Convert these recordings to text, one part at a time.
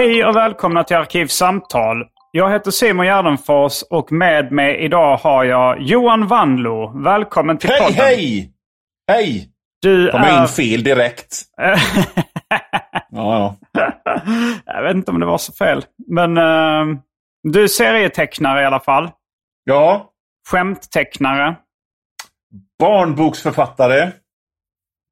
Hej och välkomna till Arkivsamtal. Jag heter Simon Gärdenfors och med mig idag har jag Johan Wanlo. Välkommen till Hej, podden. hej! Hej! Du Kom är... in fel direkt. Ja, ja. jag vet inte om det var så fel. Men eh, du är serietecknare i alla fall. Ja, Skämttecknare. barnboksförfattare.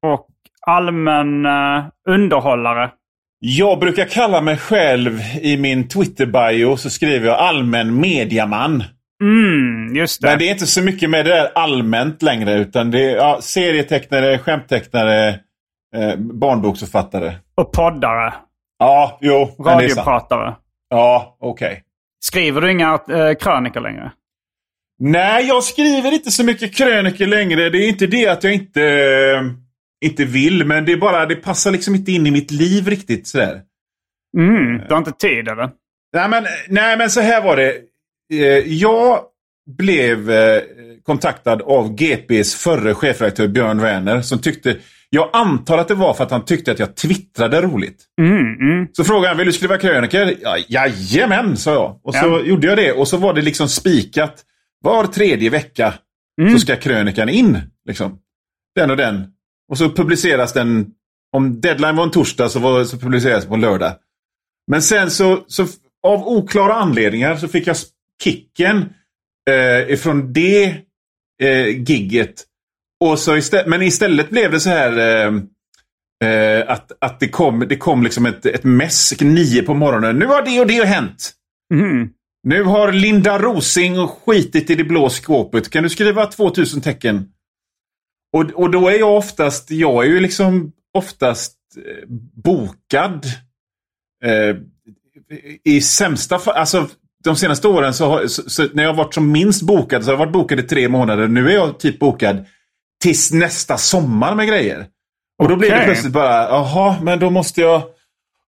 Och allmän eh, underhållare. Jag brukar kalla mig själv i min Twitter-bio så skriver jag allmän mediaman. Mm, just det. Men det är inte så mycket med det där allmänt längre utan det är ja, serietecknare, skämttecknare, eh, barnboksförfattare. Och poddare. Ja, jo. Radiopratare. Ja, okej. Skriver du inga eh, krönikor längre? Nej, jag skriver inte så mycket krönikor längre. Det är inte det att jag inte, eh, inte vill, men det är bara, det passar liksom inte in i mitt liv riktigt sådär. Mm, du har inte tid eller? Nej men, nej, men så här var det. Eh, Jag blev eh, kontaktad av GPs förre chefredaktör Björn Werner som tyckte, jag antar att det var för att han tyckte att jag twittrade roligt. Mm, mm. Så frågade han, vill du skriva krönikor? Ja, jajamän, sa jag. Och så Ja. gjorde jag det. Och så var det liksom spikat. Var tredje vecka Mm. så ska krönikan in. Liksom. Den och den. Och så publiceras den, om deadline var en torsdag så, var, så publiceras den på lördag. Men sen så, så av oklara anledningar så fick jag kicken eh, ifrån det eh, gigget. Och så istä- men istället blev det så här eh, eh, att, att det kom, det kom liksom ett, ett mess nio på morgonen. Nu har det och det hänt. Mm. Nu har Linda Rosing skitit i det blå skåpet. Kan du skriva 2000 tecken? Och, och då är jag oftast, jag är ju liksom oftast eh, bokad. Eh, I sämsta fall, alltså de senaste åren så, har, så, så när jag har varit som minst bokad så har jag varit bokad i tre månader. Nu är jag typ bokad tills nästa sommar med grejer. Och då blir det plötsligt bara, jaha, men då måste jag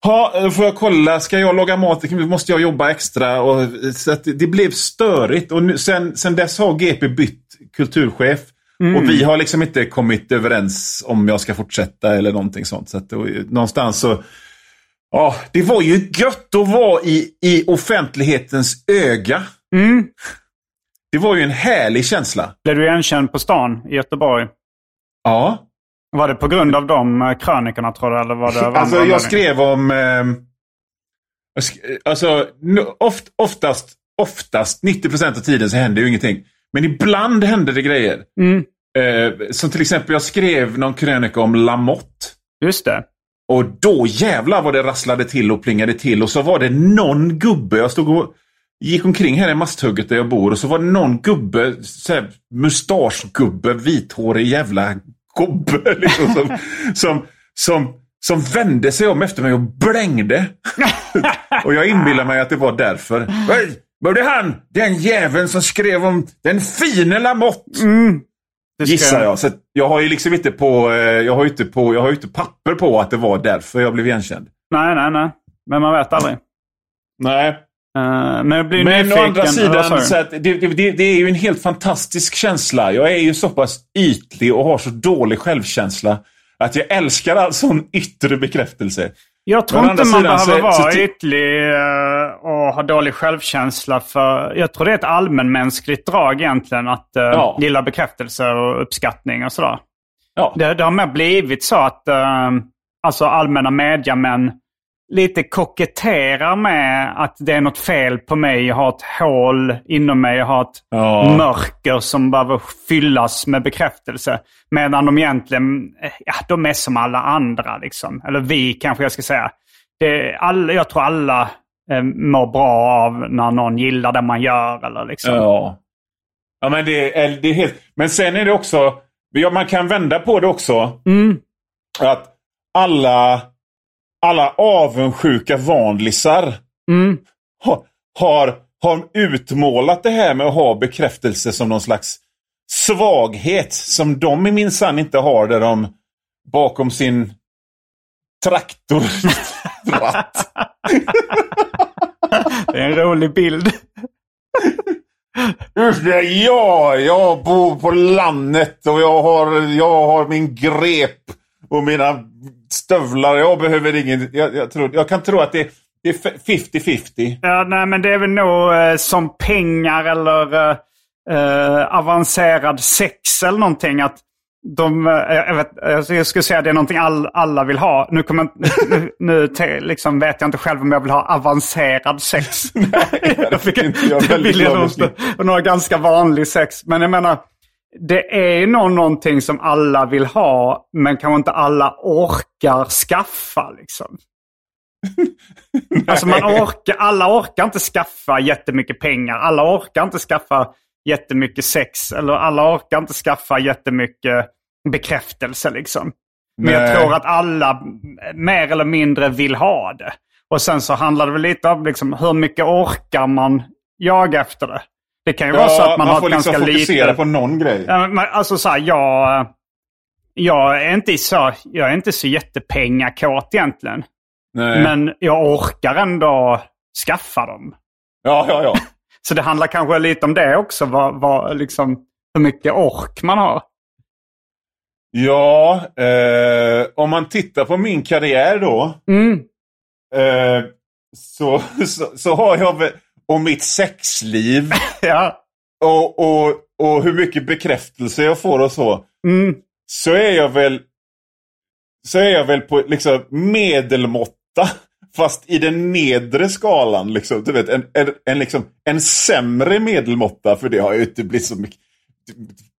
Ja, då får jag kolla. Ska jag laga mat? Måste jag jobba extra? Och, så det blev störigt. Och nu, sen, sen dess har GP bytt kulturchef. Och vi har liksom inte kommit överens om jag ska fortsätta eller någonting sånt. Så att, det, någonstans så... Ja, det var ju gött att vara i, i offentlighetens öga. Mm. Det var ju en härlig känsla. Blev du igenkänd på stan i Göteborg? Ja. Var det på grund av de eh, krönikorna tror du? Eller var det av andra Alltså jag anledningar? skrev om... Eh, alltså oft, oftast, oftast 90% av tiden så händer ju ingenting. Men ibland händer det grejer. Mm. Eh, som till exempel jag skrev någon krönika om Lamotte. Just det. Och då jävlar vad det rasslade till och plingade till. Och så var det någon gubbe. Jag stod och gick omkring här i Masthugget där jag bor. Och så var det någon gubbe, så här, mustaschgubbe, vithårig jävla gubbe. Liksom, som, som, som, som vände sig om efter mig och blängde. och jag inbillar mig att det var därför. Var det han? Den jäveln som skrev om den fine Lamotte? Ska- Gissar jag. Så jag har ju liksom inte på, eh, jag har inte på, jag har inte papper på att det var därför jag blev igenkänd. Nej, nej, nej. Men man vet aldrig. Nej. Uh, men jag blir Men nyfiken. å andra sidan, så att det, det, det är ju en helt fantastisk känsla. Jag är ju så pass ytlig och har så dålig självkänsla att jag älskar all sån yttre bekräftelse. Jag tror inte man behöver vara ytlig eh, och ha dålig självkänsla. för Jag tror det är ett allmänmänskligt drag egentligen att uh, Ja. gilla bekräftelse och uppskattning och sådär. Ja. Det, det har med blivit så att uh, alltså allmänna mediamän lite koketterar med att det är något fel på mig. Jag har ett hål inom mig. Jag har ett Ja. mörker som behöver fyllas med bekräftelse. Medan de egentligen, eh, ja, de är som alla andra liksom. Eller vi kanske jag ska säga. Det, all, jag tror alla eh, mår bra av när någon gillar det man gör. Eller liksom. Ja. Ja, men det är, det är helt... Men sen är det också... Ja, man kan vända på det också. Mm. Att alla, alla avundsjuka vanlisar Mm. har, har, har utmålat det här med att ha bekräftelse som någon slags svaghet som de minsann inte har där de bakom sin traktorratt. Det är en rolig bild. Just det, ja! Jag bor på landet och jag har, jag har min grep och mina stövlar. Jag behöver ingen... Jag, jag, tror, jag kan tro att det, det är 50-50. Ja, nej, men det är väl nog eh, som pengar eller eh, eh, avancerad sex eller någonting. Att de, eh, jag, vet, alltså jag skulle säga att det är någonting all, alla vill ha. Nu, kommer, nu, nu te, liksom vet jag inte själv om jag vill ha avancerad sex. jag fick inte jag. det vill jag nog. Och några ganska vanlig sex. Men jag menar, det är ju nog någonting som alla vill ha, men kanske inte alla orkar skaffa. Liksom. Alltså man orkar, alla orkar inte skaffa jättemycket pengar. Alla orkar inte skaffa jättemycket sex. Eller alla orkar inte skaffa jättemycket bekräftelse liksom. Men jag tror att alla mer eller mindre vill ha det. Och sen så handlar det väl lite om liksom, hur mycket orkar man jaga efter det. Det kan ju vara så att man, har får ett liksom ganska fokusera lite... på någon grej. Ja, alltså så här, jag, jag, är inte så, jag är inte så jättepengakåt egentligen. Nej. Men jag orkar ändå skaffa dem. Ja, ja, ja. Så det handlar kanske lite om det också. Vad, vad, liksom, hur mycket ork man har. Ja, eh, om man tittar på min karriär då. Mm. Eh, så, så, så har jag väl, och mitt sexliv Ja. och, och, och hur mycket bekräftelse jag får och så. Mm. Så är jag väl så är jag väl på liksom medelmåtta. Fast i den nedre skalan. Liksom, du vet, en, en, en, liksom, en sämre medelmåtta. För det har ju inte blivit så mycket,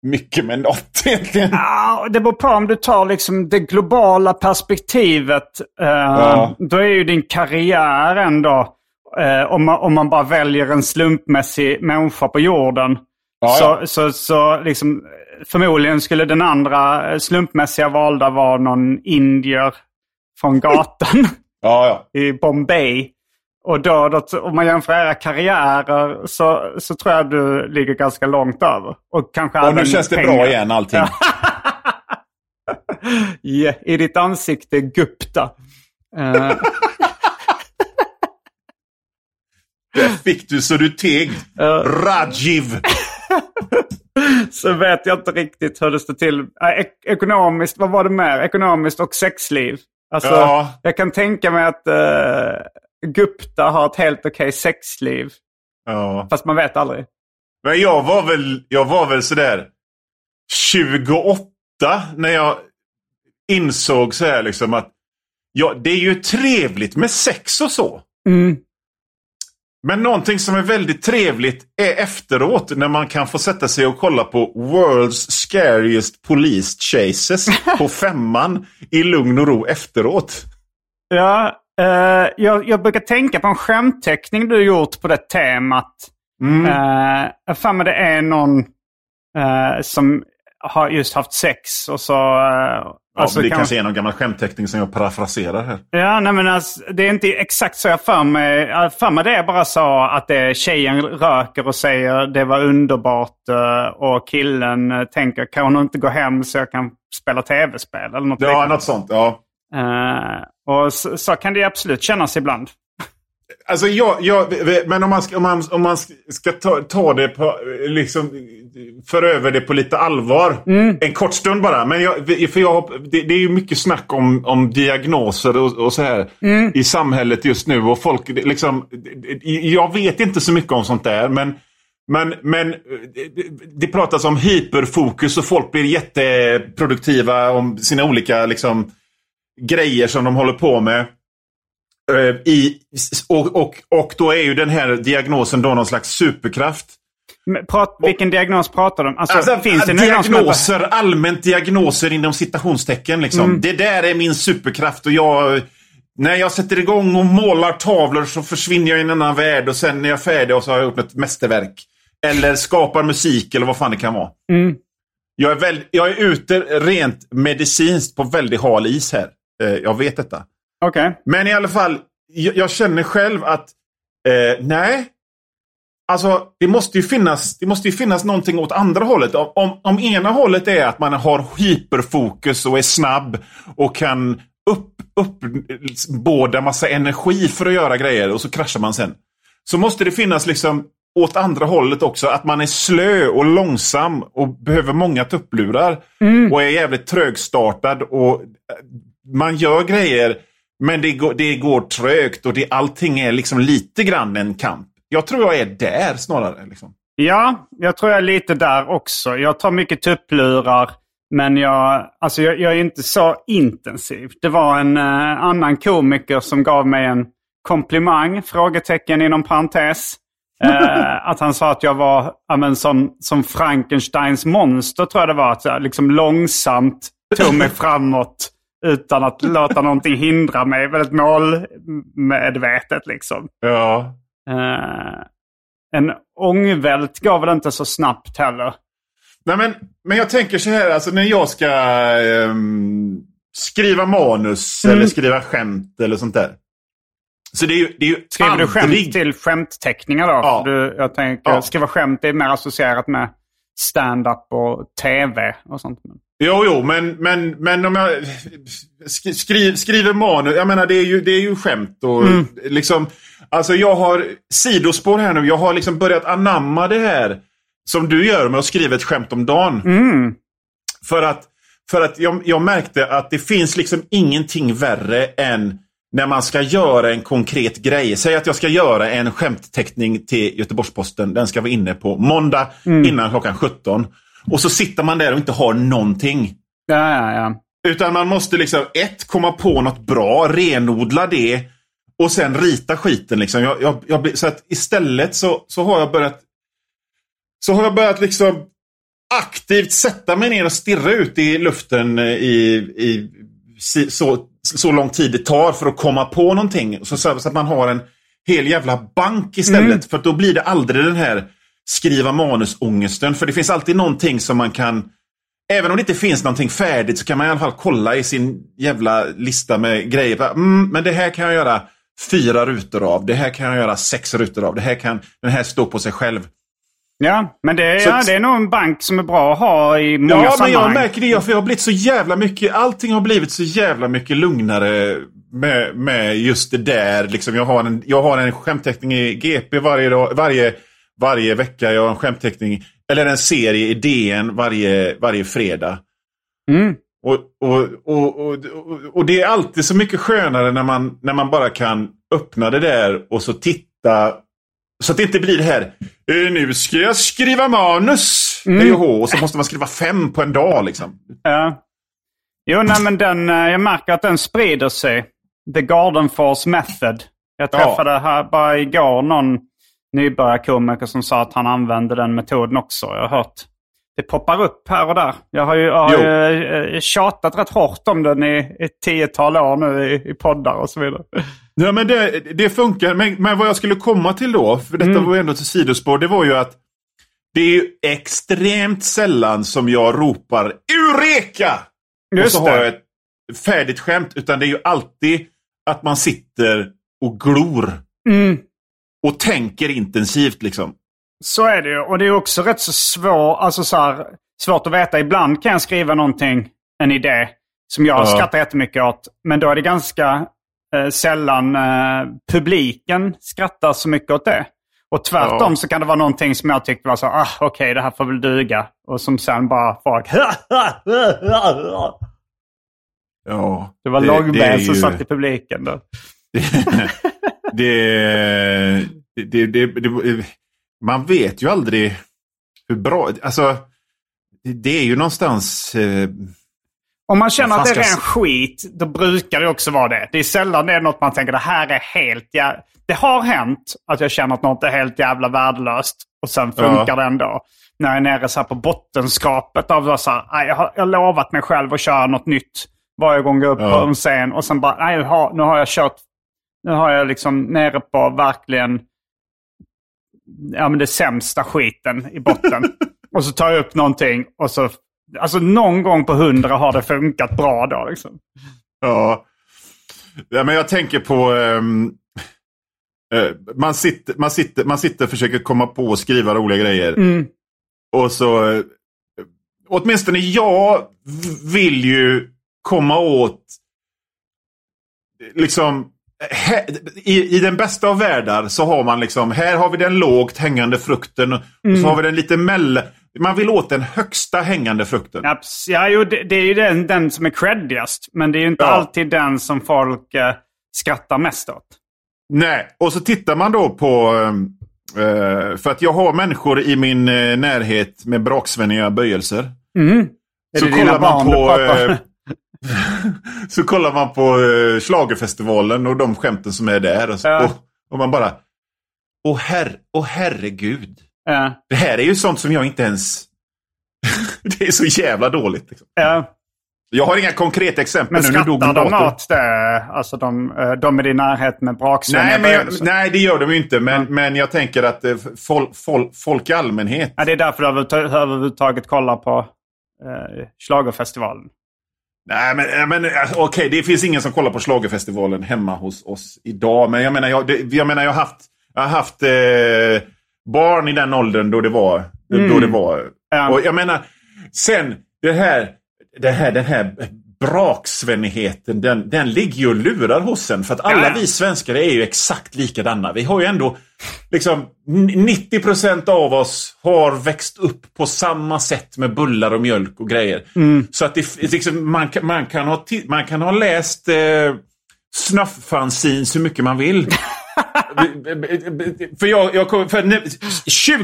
mycket med något egentligen. Ja, det beror på om du tar liksom det globala perspektivet. Eh, Ja. Då är ju din karriär ändå, eh, om, man, om man bara väljer en slumpmässig människa på jorden. Ja, så, ja. så, så liksom, förmodligen skulle den andra slumpmässiga valda vara någon indier från gatan Ja, i Bombay. Och då, då, om man jämför era karriärer så, så tror jag du ligger ganska långt över. Och, kanske Och nu känns det pengar. bra igen allting. Ja, I ditt ansikte Gupta. Eh, Där fick du så du teg. Rajiv. så vet jag inte riktigt hur det står till. Ek- ekonomiskt, vad var det mer? Ekonomiskt och sexliv. Alltså, Ja. Jag kan tänka mig att uh, Gupta har ett helt okej sexliv. Ja. Fast man vet aldrig. Men jag var väl, jag var väl sådär 28 när jag insåg så här liksom att ja, det är ju trevligt med sex och så. Mm. Men någonting som är väldigt trevligt är efteråt när man kan få sätta sig och kolla på World's Scariest Police Chases på femman i lugn och ro efteråt. Ja, eh, jag, jag brukar tänka på en skämtteckning du gjort på det temat. Mm. Uh, jag för mig det är någon eh, som har just haft sex och så... eh, Ja, alltså det kan- kanske är någon gammal skämtteckning som jag parafraserar här. Ja, nej men alltså, det är inte exakt så jag för mig. Jag för mig det är bara så att det, tjejen röker och säger det var underbart eh, och killen eh, tänker kan hon inte gå hem så jag kan spela tv-spel eller något Ja, liknande. något sånt. Ja. Eh, och så, så kan det absolut kännas ibland. Alltså jag, jag, men om man ska, om man, om man ska ta, ta det på, liksom, för över det på lite allvar. Mm. En kort stund bara. Men jag, för jag, det, det är ju mycket snack om, om diagnoser och, och så här Mm. i samhället just nu. Och folk, liksom, jag vet inte så mycket om sånt där. Men, men, men det, det pratas om hyperfokus och folk blir jätteproduktiva om sina olika liksom, grejer som de håller på med. Eh, I, och, och, och då är ju den här diagnosen då någon slags superkraft. Prat, vilken diagnos pratar du om? Alltså, Alltså, finns det någon diagnoser, allmänt diagnoser inom citationstecken. Liksom. Mm. Det där är min superkraft och jag... När jag sätter igång och målar tavlor så försvinner jag i en annan värld och sen är jag färdig och så har jag gjort ett mästerverk. Eller skapar musik eller vad fan det kan vara. Mm. Jag, är väl, jag är ute rent medicinskt på väldigt hal is här. Eh, jag vet detta. Okej. Men i alla fall, jag, jag känner själv att eh, nej. Alltså, det måste, ju finnas, det måste ju finnas någonting åt andra hållet. Om, om, om ena hållet är att man har hyperfokus och är snabb och kan upp, uppbåda massa energi för att göra grejer och så kraschar man sen. Så måste det finnas liksom åt andra hållet också. Att man är slö och långsam och behöver många tupplurar. Och är jävligt trögstartad och eh, man gör grejer men det går, det går trögt och det, allting är liksom lite grann en kamp. Jag tror jag är där snarare. Liksom. Ja, jag tror jag är lite där också. Jag tar mycket tupplurar. Men jag, alltså jag, jag är inte så intensiv. Det var en eh, annan komiker som gav mig en komplimang, frågetecken inom parentes. Eh, att han sa att jag var ja, men, som, som Frankensteins monster, tror jag det var. Att jag liksom långsamt tog mig framåt utan att låta någonting hindra mig. Väldigt målmedvetet liksom. Ja. Eh, en ångvält går väl inte så snabbt heller. Nej, men, men jag tänker så här, alltså när jag ska ehm, skriva manus Mm. eller skriva skämt eller sånt där. Så det är ju, det är ju Skriver du skämt aldrig... till skämtteckningar då? Ja. Du, jag tänker, Ja. skriva skämt är mer associerat med stand-up och tv och sånt. Jo, jo, men, men, men om jag sk- skriv, skriver manus, jag menar det är ju, det är ju skämt och Mm. liksom, alltså jag har sidospår här nu, jag har liksom börjat anamma det här som du gör med att skriva ett skämt om dagen. Mm. För att, för att jag, jag märkte att det finns liksom ingenting värre än när man ska göra en konkret grej. Säg att jag ska göra en skämtteckning till Göteborgs-Posten. Den ska vara inne på måndag innan klockan 17. Och så sitter man där och inte har någonting. Ja, ja, ja. Utan man måste liksom, ett, komma på något bra, renodla det och sen rita skiten. Liksom. Jag, jag, jag, så att istället så, så har jag börjat så har jag börjat liksom aktivt sätta mig ner och stirra ut i luften i, i si- så, så lång tid det tar för att komma på någonting. Så, så att man har en hel jävla bank istället. För att då blir det aldrig den här skriva manusångesten. För det finns alltid någonting som man kan Även om det inte finns någonting färdigt så kan man i alla fall kolla i sin jävla lista med grejer. Mm, men det här kan jag göra fyra rutor av. Det här kan jag göra sex rutor av. Det här kan den här stå på sig själv. Ja, men det är, Så- ja, det är nog en bank som är bra att ha i många Ja, men sammanhang. jag märker det. För jag har blivit så jävla mycket, allting har blivit så jävla mycket lugnare med, med just det där. Liksom, jag, har en, jag har en skämtteckning i GP varje, dag, varje, varje vecka. Jag har en skämtteckning, eller en serie i DN varje, varje fredag. Mm. Och, och, och, och, det är alltid så mycket skönare när man, när man bara kan öppna det där och så titta. Så att det inte blir det här. "Eh, Nu ska jag skriva manus. Mm. Hej och så måste man skriva fem på en dag liksom. Ja. Jo, nej, men den, eh, jag märker att den sprider sig. The Garden Force Method. Jag Ja. träffade här bara igår någon nybörjarkomiker som sa att han använde den metoden också. Jag har hört det poppar upp här och där. Jag har ju, jag har ju eh, tjatat rätt hårt om den i ett tiotal år nu i, i poddar och så vidare. Ja, men det, det funkar. Men, men vad jag skulle komma till då, för detta Mm. var ändå till sidospår, det var ju att det är ju extremt sällan som jag ropar Eureka! och Just så har jag det. ett färdigt skämt. Utan det är ju alltid att man sitter och glor. Mm. Och tänker intensivt liksom. Så är det ju. Och det är också rätt så svår, alltså så här, svårt att veta. Ibland kan jag skriva någonting, en idé, som jag Ja. skrattar jättemycket åt. Men då är det ganska eh, sällan eh, publiken skrattar så mycket åt det. Och tvärtom Ja. så kan det vara någonting som jag tyckte var så, ah, okej det här får väl duga. Och som sen bara folk... Ja, Det var Långben som ju- satt i publiken då. det, det, det, det, man vet ju aldrig hur bra... Alltså, det, är ju någonstans... Eh, Om man känner att det är ren skit, då brukar det också vara det. Det är sällan det är något man tänker det här är helt jä... Det har hänt att jag känner att något är helt jävla värdelöst och sen funkar Ja. det ändå. När jag är nere så på bottenskrapet av så här, "Nej, jag har jag lovat mig själv att köra något nytt varje gång jag går upp Ja. på en scen och sen bara, nej nu har, nu har jag kört, nu har jag liksom nere på verkligen ja, men det sämsta skiten i botten. och så tar jag upp någonting och så, alltså någon gång på hundra har det funkat bra då liksom. Ja. ja, men jag tänker på... ehm, eh, man, sitter, man, sitter, man sitter och försöker komma på och skriva roliga grejer. Mm. Och så... eh, Åtminstone jag vill ju komma åt... Liksom... he- I, I den bästa av världar så har man liksom, här har vi den lågt hängande frukten och så har vi den lite mellan. Man vill åt den högsta hängande frukten. Ja, jo, det, det är ju den, den som är creddigast. Men det är ju inte Ja. alltid den som folk eh, skrattar mest åt. Nej, och så tittar man då på... eh, för att jag har människor i min eh, närhet med braksvänniga böjelser. Mm. Så kollar man på... eh, så kollar man på uh, Schlagerfestivalen och de skämten som är där. Och, så- Ja. och, och man bara... Åh herre, åh herregud. Ja, Det här är ju sånt som jag inte ens... det är så jävla dåligt. Liksom. ja. Jag har inga konkreta exempel Men nu. Dog skrattar de åt det? Alltså de, eh, de är i närhet med braksvänliga Nej, men jag, nej, det gör de ju inte. Men, men jag tänker att eh, folk, folk, i allmänhet Ja, det är därför du överhuvud- överhuvudtaget kollar på eh, Schlagerfestivalen. Nej, men, eh, men eh, okej, det finns ingen som kollar på Schlagerfestivalen hemma hos oss idag. Men jag menar, jag, det, jag, menar, jag har haft, jag har haft eh, barn i den åldern då det var... Då det var. Och jag menar, sen det här, det här, den här braksvännigheten, den, den ligger ju och lurar hos en. För att alla vi svenskar är ju exakt likadana. Vi har ju ändå, liksom, 90% av oss har växt upp på samma sätt med bullar och mjölk och grejer. Så att det, liksom, man, kan, man, kan ha, man kan ha läst eh, snuffanzines hur mycket man vill. för jag, jag kom, för nu-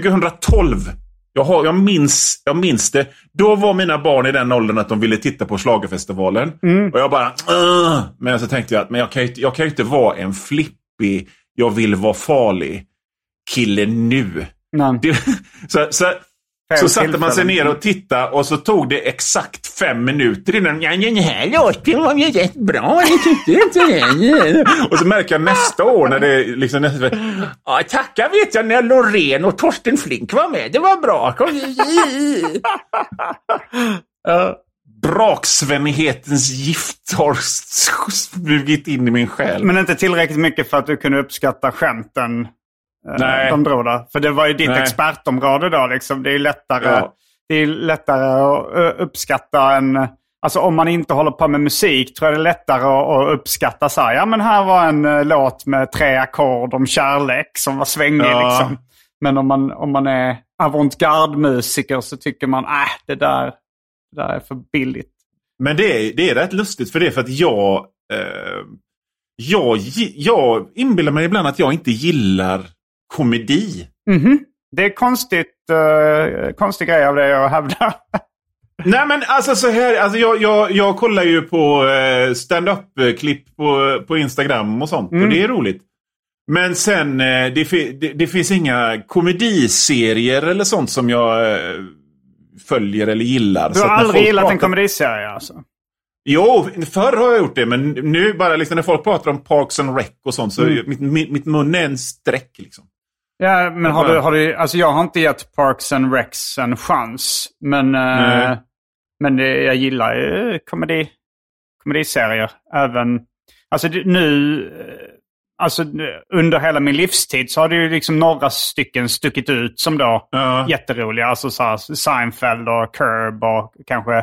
2012, jag, har, jag, minns, jag minns det. Då var mina barn i den åldern att de ville titta på Schlagerfestivalen. Och jag bara... "Ugh." Men så tänkte jag att men jag, kan ju, jag kan ju inte vara en flippig, jag vill vara farlig kille nu. Det, så, så, Fel så satte man sig ner och tittade och så tog det exakt fem minuter innan ja, den här låten var ju rätt bra, ni tyckte inte det? Och så märker jag nästa år när det liksom nästa, ja, tacka vet jag när Loreen och Torsten Flink var med. Det var bra. Kom, Braksvänlighetens gift har smugit in i min själ. Men inte tillräckligt mycket för att du kunde uppskatta skämten Nej. de drog där. För det var ju ditt Nej. expertområde då. Liksom. Det är lättare, Ja. det är lättare att eh, uppskatta en... Alltså om man inte håller på med musik tror jag det är lättare att, att uppskatta så här. Ja men här var en eh, låt med tre ackord om kärlek som var svängig Ja. liksom. Men om man, om man är avantgarde-musiker så tycker man äh, det där, det där är för billigt. Men det är, det är rätt lustigt för det är för att jag... Eh, jag, jag inbillar mig ibland att jag inte gillar komedi. Mhm. Det är konstigt, uh, konstig grej av det att hävda. Nej men alltså så här, alltså jag, jag, jag kollar ju på eh, stand-up-klipp på, på Instagram och sånt och det är roligt. Men sen, eh, det, fi- det, det finns inga komediserier eller sånt som jag eh, följer eller gillar. Du har aldrig gillat en pratar- komediserie alltså? Jo, förr har jag gjort det, men nu bara liksom när folk pratar om Parks and Rec och sånt så Mm. mitt, mitt, mitt mun är en streck liksom. Ja, men har du, har du, alltså jag har inte gett Parks and Recs en chans. Men, eh, men det, jag gillar ju komedi, komediserier. Även, alltså nu, eh, alltså nu- under hela min livstid så har det ju liksom några stycken stuckit ut som då Ja. jätteroliga. Alltså så här, Seinfeld och Curb och kanske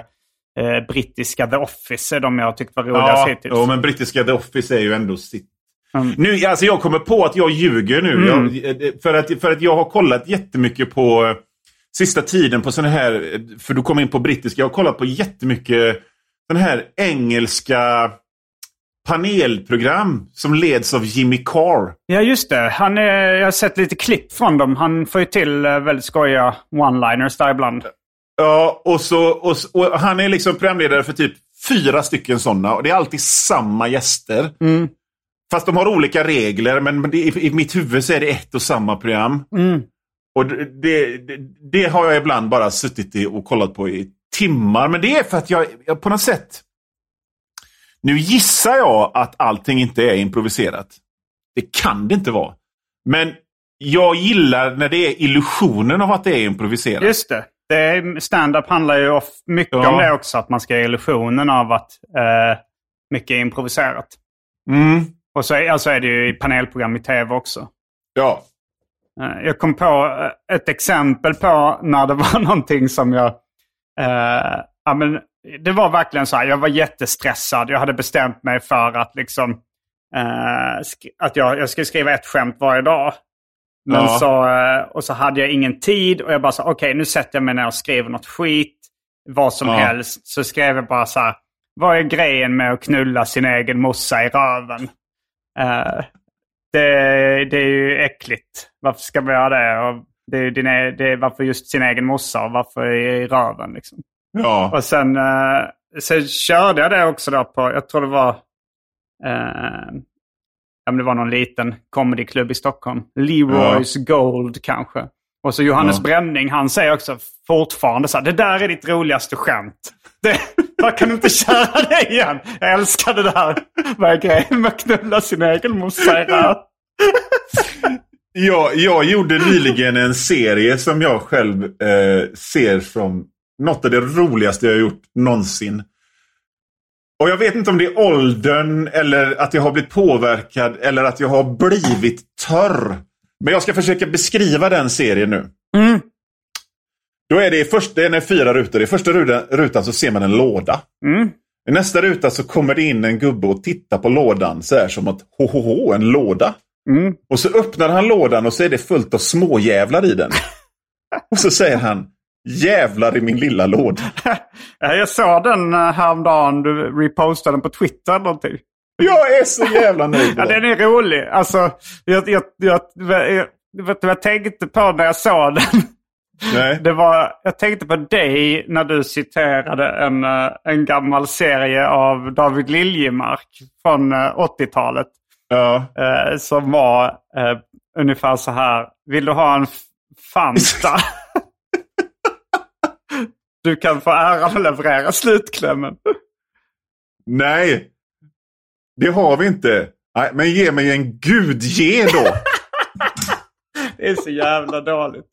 eh, brittiska The Office är de jag tyckt var roligast Ja, hittills. ja, men brittiska The Office är ju ändå sitt. Mm. Nu, alltså jag kommer på att jag ljuger nu. Mm. Jag, eh, för, att, för att jag har kollat jättemycket på eh, sista tiden på sådana här, eh, för du kom in på brittiska, jag har kollat på jättemycket den här engelska panelprogram som leds av Jimmy Carr. Ja, just det. Han är, jag har sett lite klipp från dem. Han får ju till väldigt skojiga one-liners där ibland. Ja, och, så, och, och han är liksom programledare för typ fyra stycken sådana. Och det är alltid samma gäster. Mm. Fast de har olika regler, men det, i, i mitt huvud så är det ett och samma program. Mm. Och det, det, det, har jag ibland bara suttit i och kollat på i timmar. Men det är för att jag, jag på något sätt... Nu gissar jag att allting inte är improviserat. Det kan det inte vara. Men jag gillar när det är illusionen av att det är improviserat. Just det. det Stand-up handlar ju mycket Ja. om det också. Att man ska ge illusionen av att eh, mycket är improviserat. Mm. Och så är, alltså är det ju i panelprogram i tv också. Ja. Eh, Jag kom på eh, ett exempel på när det var någonting som jag... Eh, ja, men det var verkligen så här, jag var jättestressad. Jag hade bestämt mig för att liksom... Eh, att jag, jag skulle skriva ett skämt varje dag. Men Ja. så, eh, och så hade jag ingen tid och jag bara sa okej nu sätter jag mig ner och skriver något skit. Vad som Ja. helst. Så skrev jag bara så här, vad är grejen med att knulla sin egen morsa i röven? Eh, det, det är ju äckligt. Varför ska man göra det? Och det, är din, e- det är varför just sin egen morsa och varför i röven? Liksom. Ja. Och sen, eh, sen körde jag det också då på, jag tror det var, eh, ja, men det var någon liten comedyklubb i Stockholm. Leroys Gold kanske. Och så Johannes Ja. Bränning, han säger också fortfarande så här, det där är ditt roligaste skämt. Det, vad kan inte köra det igen? Jag älskar det där. Är grejen med att knulla sin egen morsa? Jag, jag gjorde nyligen en serie som jag själv eh, ser som något av det roligaste jag har gjort någonsin. Och jag vet inte om det är åldern eller att jag har blivit påverkad eller att jag har blivit törr. Men jag ska försöka beskriva den serien nu. Mm. Då är det i första, den är fyra rutor. I första rutan, så ser man en låda. Mm. I nästa ruta så kommer det in en gubbe och tittar på lådan så här som att ho, ho, ho en låda. Mm. Och så öppnar han lådan och så är det fullt av småjävlar i den. och så säger han Jävlar i min lilla låda. Ja, Jag såg den eh, häromdagen. Du repostade den på Twitter eller någonting. Jag är så jävla nöjd Ja, den. är rolig. Alltså, jag, jag, jag, jag, vet du vad jag tänkte på när jag såg den? Nej. Det var, jag tänkte på dig när du citerade en, eh, en gammal serie av David Liljemark från eh, 80-talet. Ja. Eh, som var eh, ungefär så här. Vill du ha en Fanta? du kan få äran att leverera slutklämmen. Nej. Det har vi inte. Nej, men ge mig en gud ge då. Det är så jävla dåligt.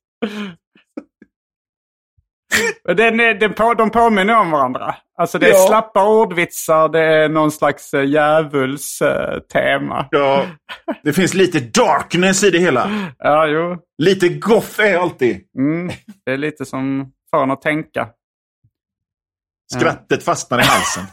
Den är, den på, de påminner om varandra. Alltså det är Ja. slappa ordvitsar, det är någon slags uh, djävulstema. Ja. Det finns lite darkness i det hela. Ja, jo. Lite goth är alltid. Mm. Det är lite som får en att tänka. Skrattet fastnar i halsen.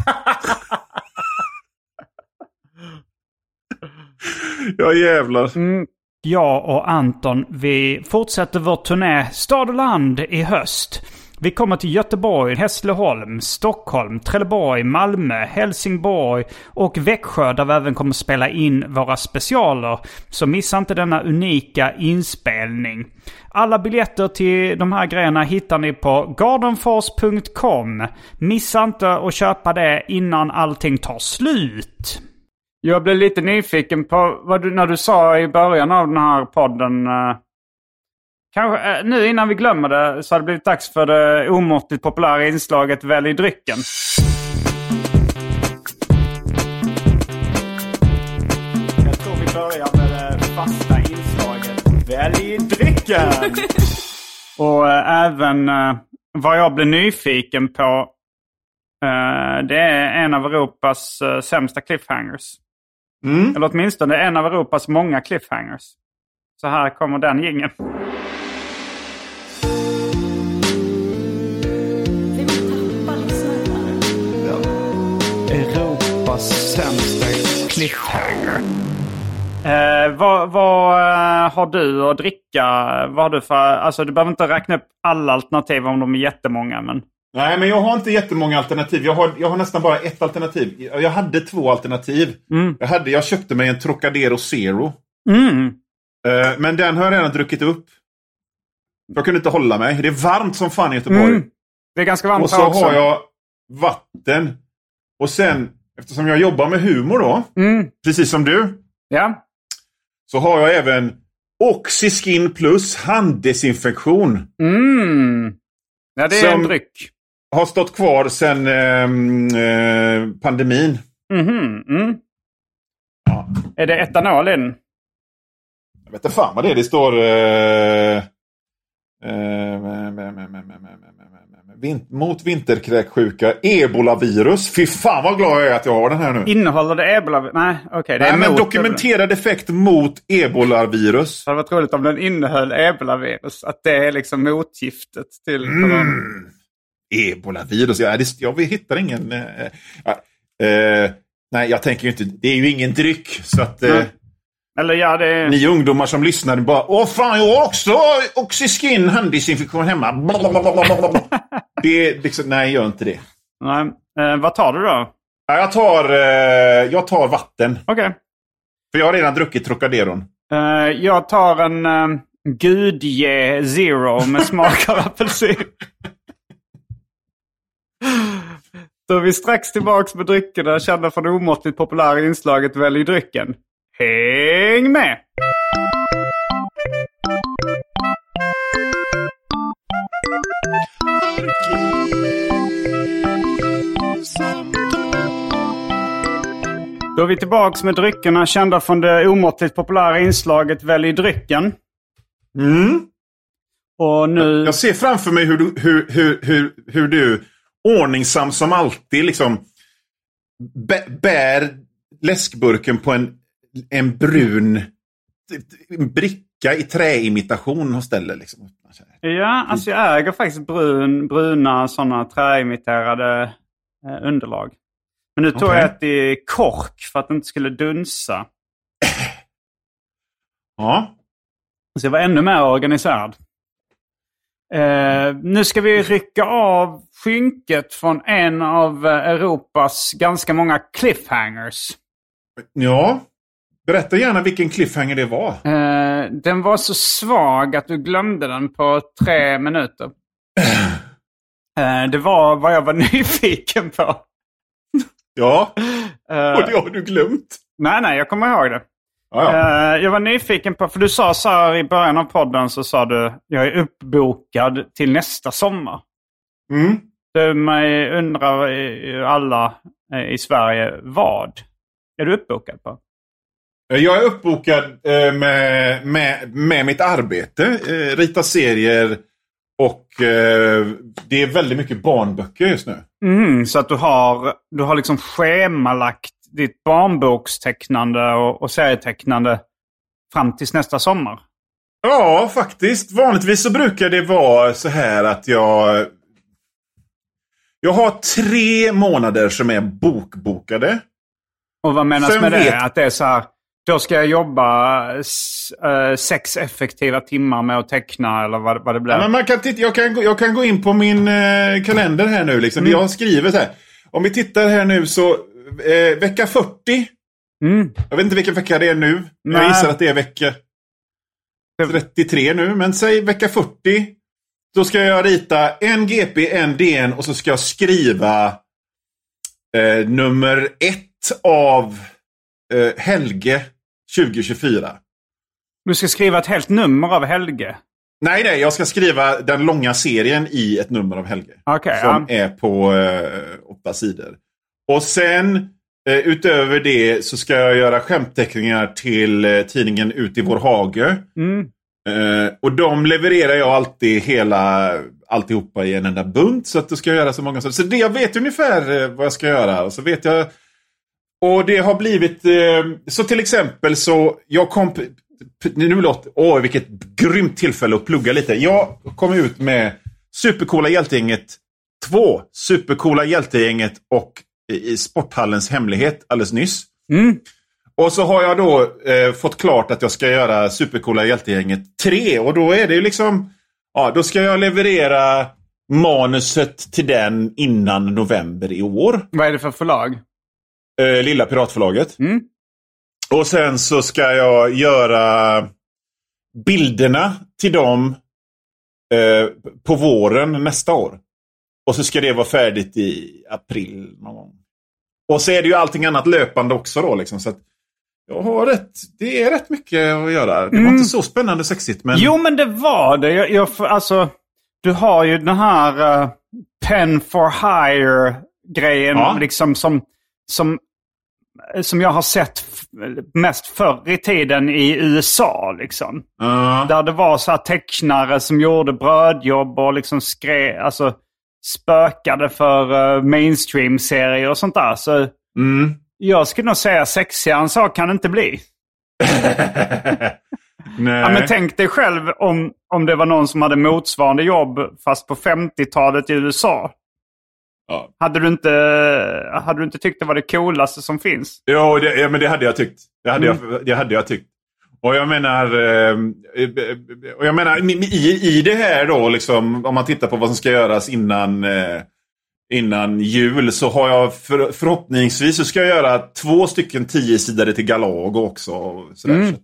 ja jävlar. Mm. Jag och Anton, vi fortsätter vår turné Stad och land i höst. Vi kommer till Göteborg, Hässleholm, Stockholm, Trelleborg, Malmö, Helsingborg och Växjö där vi även kommer spela in våra specialer. Så missa inte denna unika inspelning. Alla biljetter till de här grejerna hittar ni på gardenfors.com. Missa inte att köpa det innan allting tar slut. Jag blev lite nyfiken på vad du, när du sa i början av den här podden. Eh, Kanske, eh, nu innan vi glömmer det så har det blivit dags för det omåttligt populära inslaget Välj drycken. Jag tror vi börjar med det fasta inslaget Välj drycken. Och eh, även eh, vad jag blev nyfiken på. det är en av Europas sämsta cliffhangers. Mm. Eller åtminstone en av Europas många cliffhangers. Så här kommer den gingen. Eh, vad vad eh, har du att dricka? Vad har du för... Alltså du behöver inte räkna upp alla alternativ om de är jättemånga. Men... Nej, men jag har inte jättemånga alternativ. Jag har, jag har nästan bara ett alternativ. Jag hade två alternativ. Mm. Jag, hade, jag köpte mig en Trocadero Zero. Mm. Eh, men den har jag redan druckit upp. Jag kunde inte hålla mig. Det är varmt som fan i Göteborg. Mm. Det är ganska varmt Och så också. har jag vatten. Och sen, eftersom jag jobbar med humor då, Mm. precis som du, Ja. så har jag även Oxyskin plus handdesinfektion. Mm. Ja, det är en dryck. Har stått kvar sedan ehm, eh, pandemin. Mhm. Mm. Ja. Är det etanol i den? Jag vet inte fan vad det är. Det står... Eh, eh, med- med- med- vin- mot vinterkräksjuka, ebolavirus. Fy fan vad glad jag är att jag har den här nu. Innehåller det ebola? Nej, okej. Nej, men dokumenterad effekt mot ebolavirus. Det hade varit roligt om den innehöll ebolavirus. Att det är liksom motgiftet till. Mm. Ebolavirus, ja, det, jag hittar ingen... Ja, eh, nej, jag tänker ju inte... Det är ju ingen dryck. Så att Nej. Eller ja, det ni ungdomar som lyssnar bara Åh fan, jag har också Oxyskin handdesinfektion hemma. Det är liksom, nej, gör inte det. Nej. Eh, vad tar du då? Ja, Jag tar, eh, jag tar vatten. Okej. För jag har redan druckit Trocaderon. Eh, jag tar en uh, Gudge Zero med smak av apelsin. Då är vi strax tillbaks med dryckerna kända för det omåttligt populära inslaget Välj drycken. Häng med! Då är vi tillbaks med dryckerna kända från det omåttligt populära inslaget Välj drycken. Mm. Och nu... Jag ser framför mig hur du, hur, hur, hur, hur du ordningsam som alltid liksom bä- bär läskburken på en, en brun en bricka i träimitation och ställer. Liksom. Ja, alltså jag äger faktiskt brun, bruna sådana träimiterade eh, underlag. Men nu tog Okej. jag ett i kork för att det inte skulle dunsa. Ja. Så jag var ännu mer organiserad. Eh, nu ska vi rycka av skynket från en av eh, Europas ganska många cliffhangers. ja. Berätta gärna vilken cliffhanger det var. Eh, den var så svag att du glömde den på tre minuter. Eh, det var vad jag var nyfiken på. Ja, Eh, och det har du glömt. nej, nej, jag kommer ihåg det. Ja, ja. Eh, jag var nyfiken på, för du sa så här i början av podden så sa du jag är uppbokad till nästa sommar. Mm. Du mig undrar alla eh, i Sverige vad är du uppbokad på? Jag är uppbokad eh, med, med, med mitt arbete. Eh, rita serier och eh, det är väldigt mycket barnböcker just nu. Mm, så att du har, du har liksom schemalagt ditt barnbokstecknande och, och serietecknande fram tills nästa sommar. Ja, faktiskt. Vanligtvis så brukar det vara så här att jag... Jag har tre månader som är bokbokade. Och vad menas Sen med det? vet- Att det är så här, då ska jag jobba eh, sex effektiva timmar med att teckna eller vad, vad det blir. Ja, men man kan titta, jag, kan, jag kan gå in på min eh, kalender här nu. Liksom. Mm. Jag har skrivit så här. Om vi tittar här nu så eh, vecka 40. Mm. Jag vet inte vilken vecka det är nu. men Jag Nej. gissar att det är vecka 33 nu. Men säg vecka 40. Då ska jag rita en GP, en DN och så ska jag skriva eh, nummer ett av eh, Helge 2024. Du ska skriva ett helt nummer av Helge. Nej, nej, jag ska skriva den långa serien i ett nummer av Helge. Okej, som ja. är på eh, åtta sidor. Och sen eh, utöver det så ska jag göra skämtteckningar till eh, tidningen Ut i vår hage. Mm. Eh, och de levererar jag alltid hela alltihopa i en enda bunt. Så att du ska göra så många saker. Så det, jag vet ungefär eh, vad jag ska göra. Och så vet jag... Och det har blivit... Eh, så till exempel så... Jag kom... Nu låter... Åh, vilket grymt tillfälle att plugga lite. Jag kom ut med Supercoola Hjältegänget 2. Supercoola Hjältegänget och i i Sporthallens hemlighet alldeles nyss. Mm. Och så har jag då eh, fått klart att jag ska göra Supercoola Hjältegänget 3. Och då är det ju liksom... Ja, då ska jag leverera manuset till den innan november i år. Vad är det för förlag? Eh, Lilla Piratförlaget. Mm. Och sen så ska jag göra bilderna till dem eh, på våren nästa år. Och så ska det vara färdigt i april någon gång. Och så är det ju allting annat löpande också då. Liksom, så att jag har rätt, det är rätt mycket att göra. Det var Mm. inte så spännande och sexigt. Men... Jo, men det var det. Jag, jag, alltså, du har ju den här uh, Pen for Hire-grejen Ja. liksom som, som, som jag har sett f- mest förr i tiden i USA. Liksom. Ja. Där det var så här tecknare som gjorde brödjobb och liksom skrev, alltså spökade för uh, mainstream-serier och sånt där. Så Mm. jag skulle nog säga sexigare än så kan det inte bli. Nej. Ja, men tänk dig själv om, om det var någon som hade motsvarande jobb fast på 50-talet i USA. Ja. Hade du, inte, hade du inte tyckt det var det coolaste som finns? Jo, det, ja, men det hade jag tyckt. Det hade, Mm. jag, det hade jag tyckt. Och jag menar, eh, och jag menar i, i det här då, liksom, om man tittar på vad som ska göras innan, eh, innan jul så har jag för, förhoppningsvis så ska jag göra två stycken tiosidare till Galago också. Sådär. Mm. Så,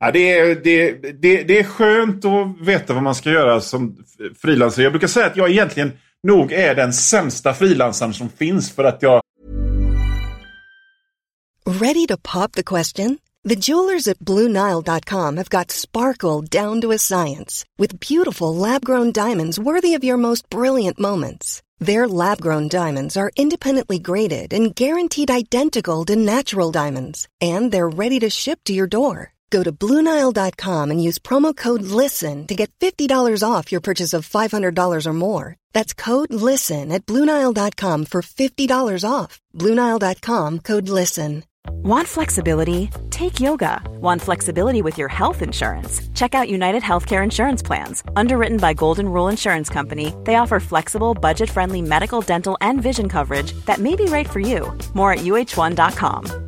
ja, det, är, det, det, det är skönt att veta vad man ska göra som frilansare. Jag brukar säga att jag egentligen nog är den sämsta frilansaren som finns för att jag Ready to pop the question? The jewelers at BlueNile.com have got sparkle down to a science with beautiful lab grown diamonds worthy of your most brilliant moments. Their lab grown diamonds are independently graded and guaranteed identical to natural diamonds, and they're ready to ship to your door. Go to BlueNile.com and use promo code LISTEN to get $50 off your purchase of $500 or more. That's code LISTEN at BlueNile.com for $50 off. BlueNile.com code LISTEN. Want flexibility? Take yoga. Want flexibility with your health insurance? Check out United Healthcare Insurance Plans. Underwritten by Golden Rule Insurance Company, they offer flexible, budget friendly medical, dental, and vision coverage that may be right for you. More at uh1.com.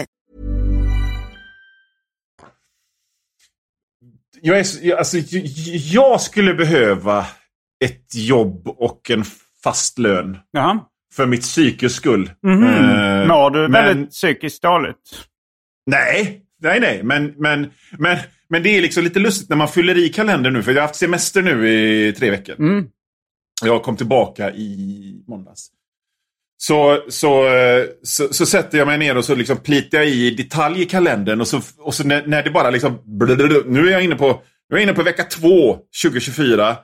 Jag, är, alltså, jag, skulle behöva ett jobb och en fast lön. Jaha. För mitt psykes skull. Mhm. Eh, Mår du men- väldigt psykiskt dåligt? Nej, nej, nej. Men, men, men, men det är liksom lite lustigt när man fyller i kalendern nu. För jag har haft semester nu i tre veckor. Mm. Jag kom tillbaka i måndags. Så, så, så, så sätter jag mig ner och så liksom plitar jag i detalj i kalendern. Och så, och så när, när det bara liksom... Nu är jag inne på, nu är jag inne på vecka två, 2024.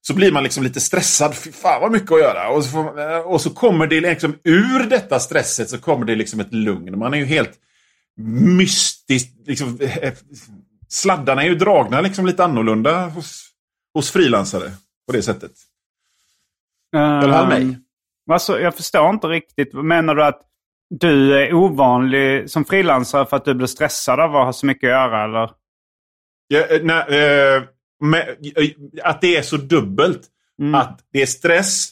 Så blir man liksom lite stressad. Fy fan vad mycket att göra. Och så, och så kommer det liksom ur detta stresset så kommer det liksom ett lugn. Man är ju helt mystiskt... Liksom, eh, sladdarna är ju dragna liksom lite annorlunda hos, hos frilansare. På det sättet. Eller han mig? Alltså, jag förstår inte riktigt. Menar du att du är ovanlig som frilansare för att du blir stressad av att ha så mycket att göra? Eller? Ja, eh, nej, eh, med, eh, att det är så dubbelt. Mm. Att det är stress,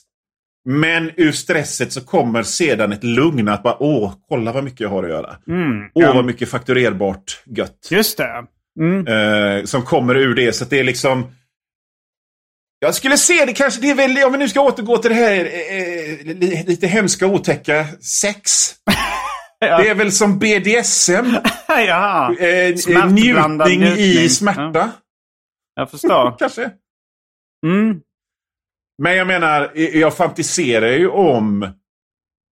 men ur stresset så kommer sedan ett lugn. Att bara, åh, kolla vad mycket jag har att göra. Mm. Åh, Ja, vad mycket fakturerbart gött. Just det. Mm. Eh, som kommer ur det. Så att det är liksom... Jag skulle se det kanske, det är väl, om vi nu ska återgå till det här eh, li- lite hemska otäcka, sex. Ja. Det är väl som BDSM. Jaha. Eh, Smärtblandad njutning i njutning. smärta. Jag förstår. Kanske. Mm. Men jag menar, jag fantiserar ju om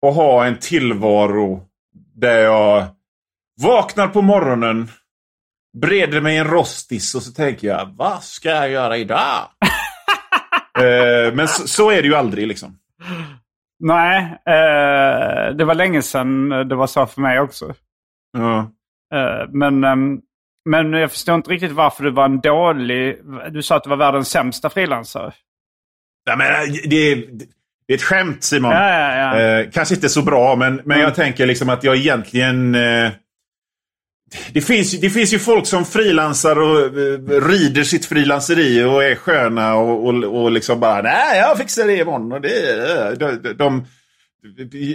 att ha en tillvaro där jag vaknar på morgonen, breder mig en rostis och så tänker jag, vad ska jag göra idag? Eh, men så, så är det ju aldrig liksom. Nej, eh, det var länge sedan det var så för mig också. Ja. Eh, men, ehm, men jag förstår inte riktigt varför du var en dålig... Du sa att du var världens sämsta frilansare. Jag menar, det, är, det är ett skämt Simon. Ja, ja. Eh, kanske inte så bra, men, men jag tänker liksom att jag egentligen... Eh, det finns, det finns ju folk som frilansar och eh, rider sitt frilanseri och är sköna och, och, och liksom bara nej, jag fixar det imorgon. Och det, de, de, de,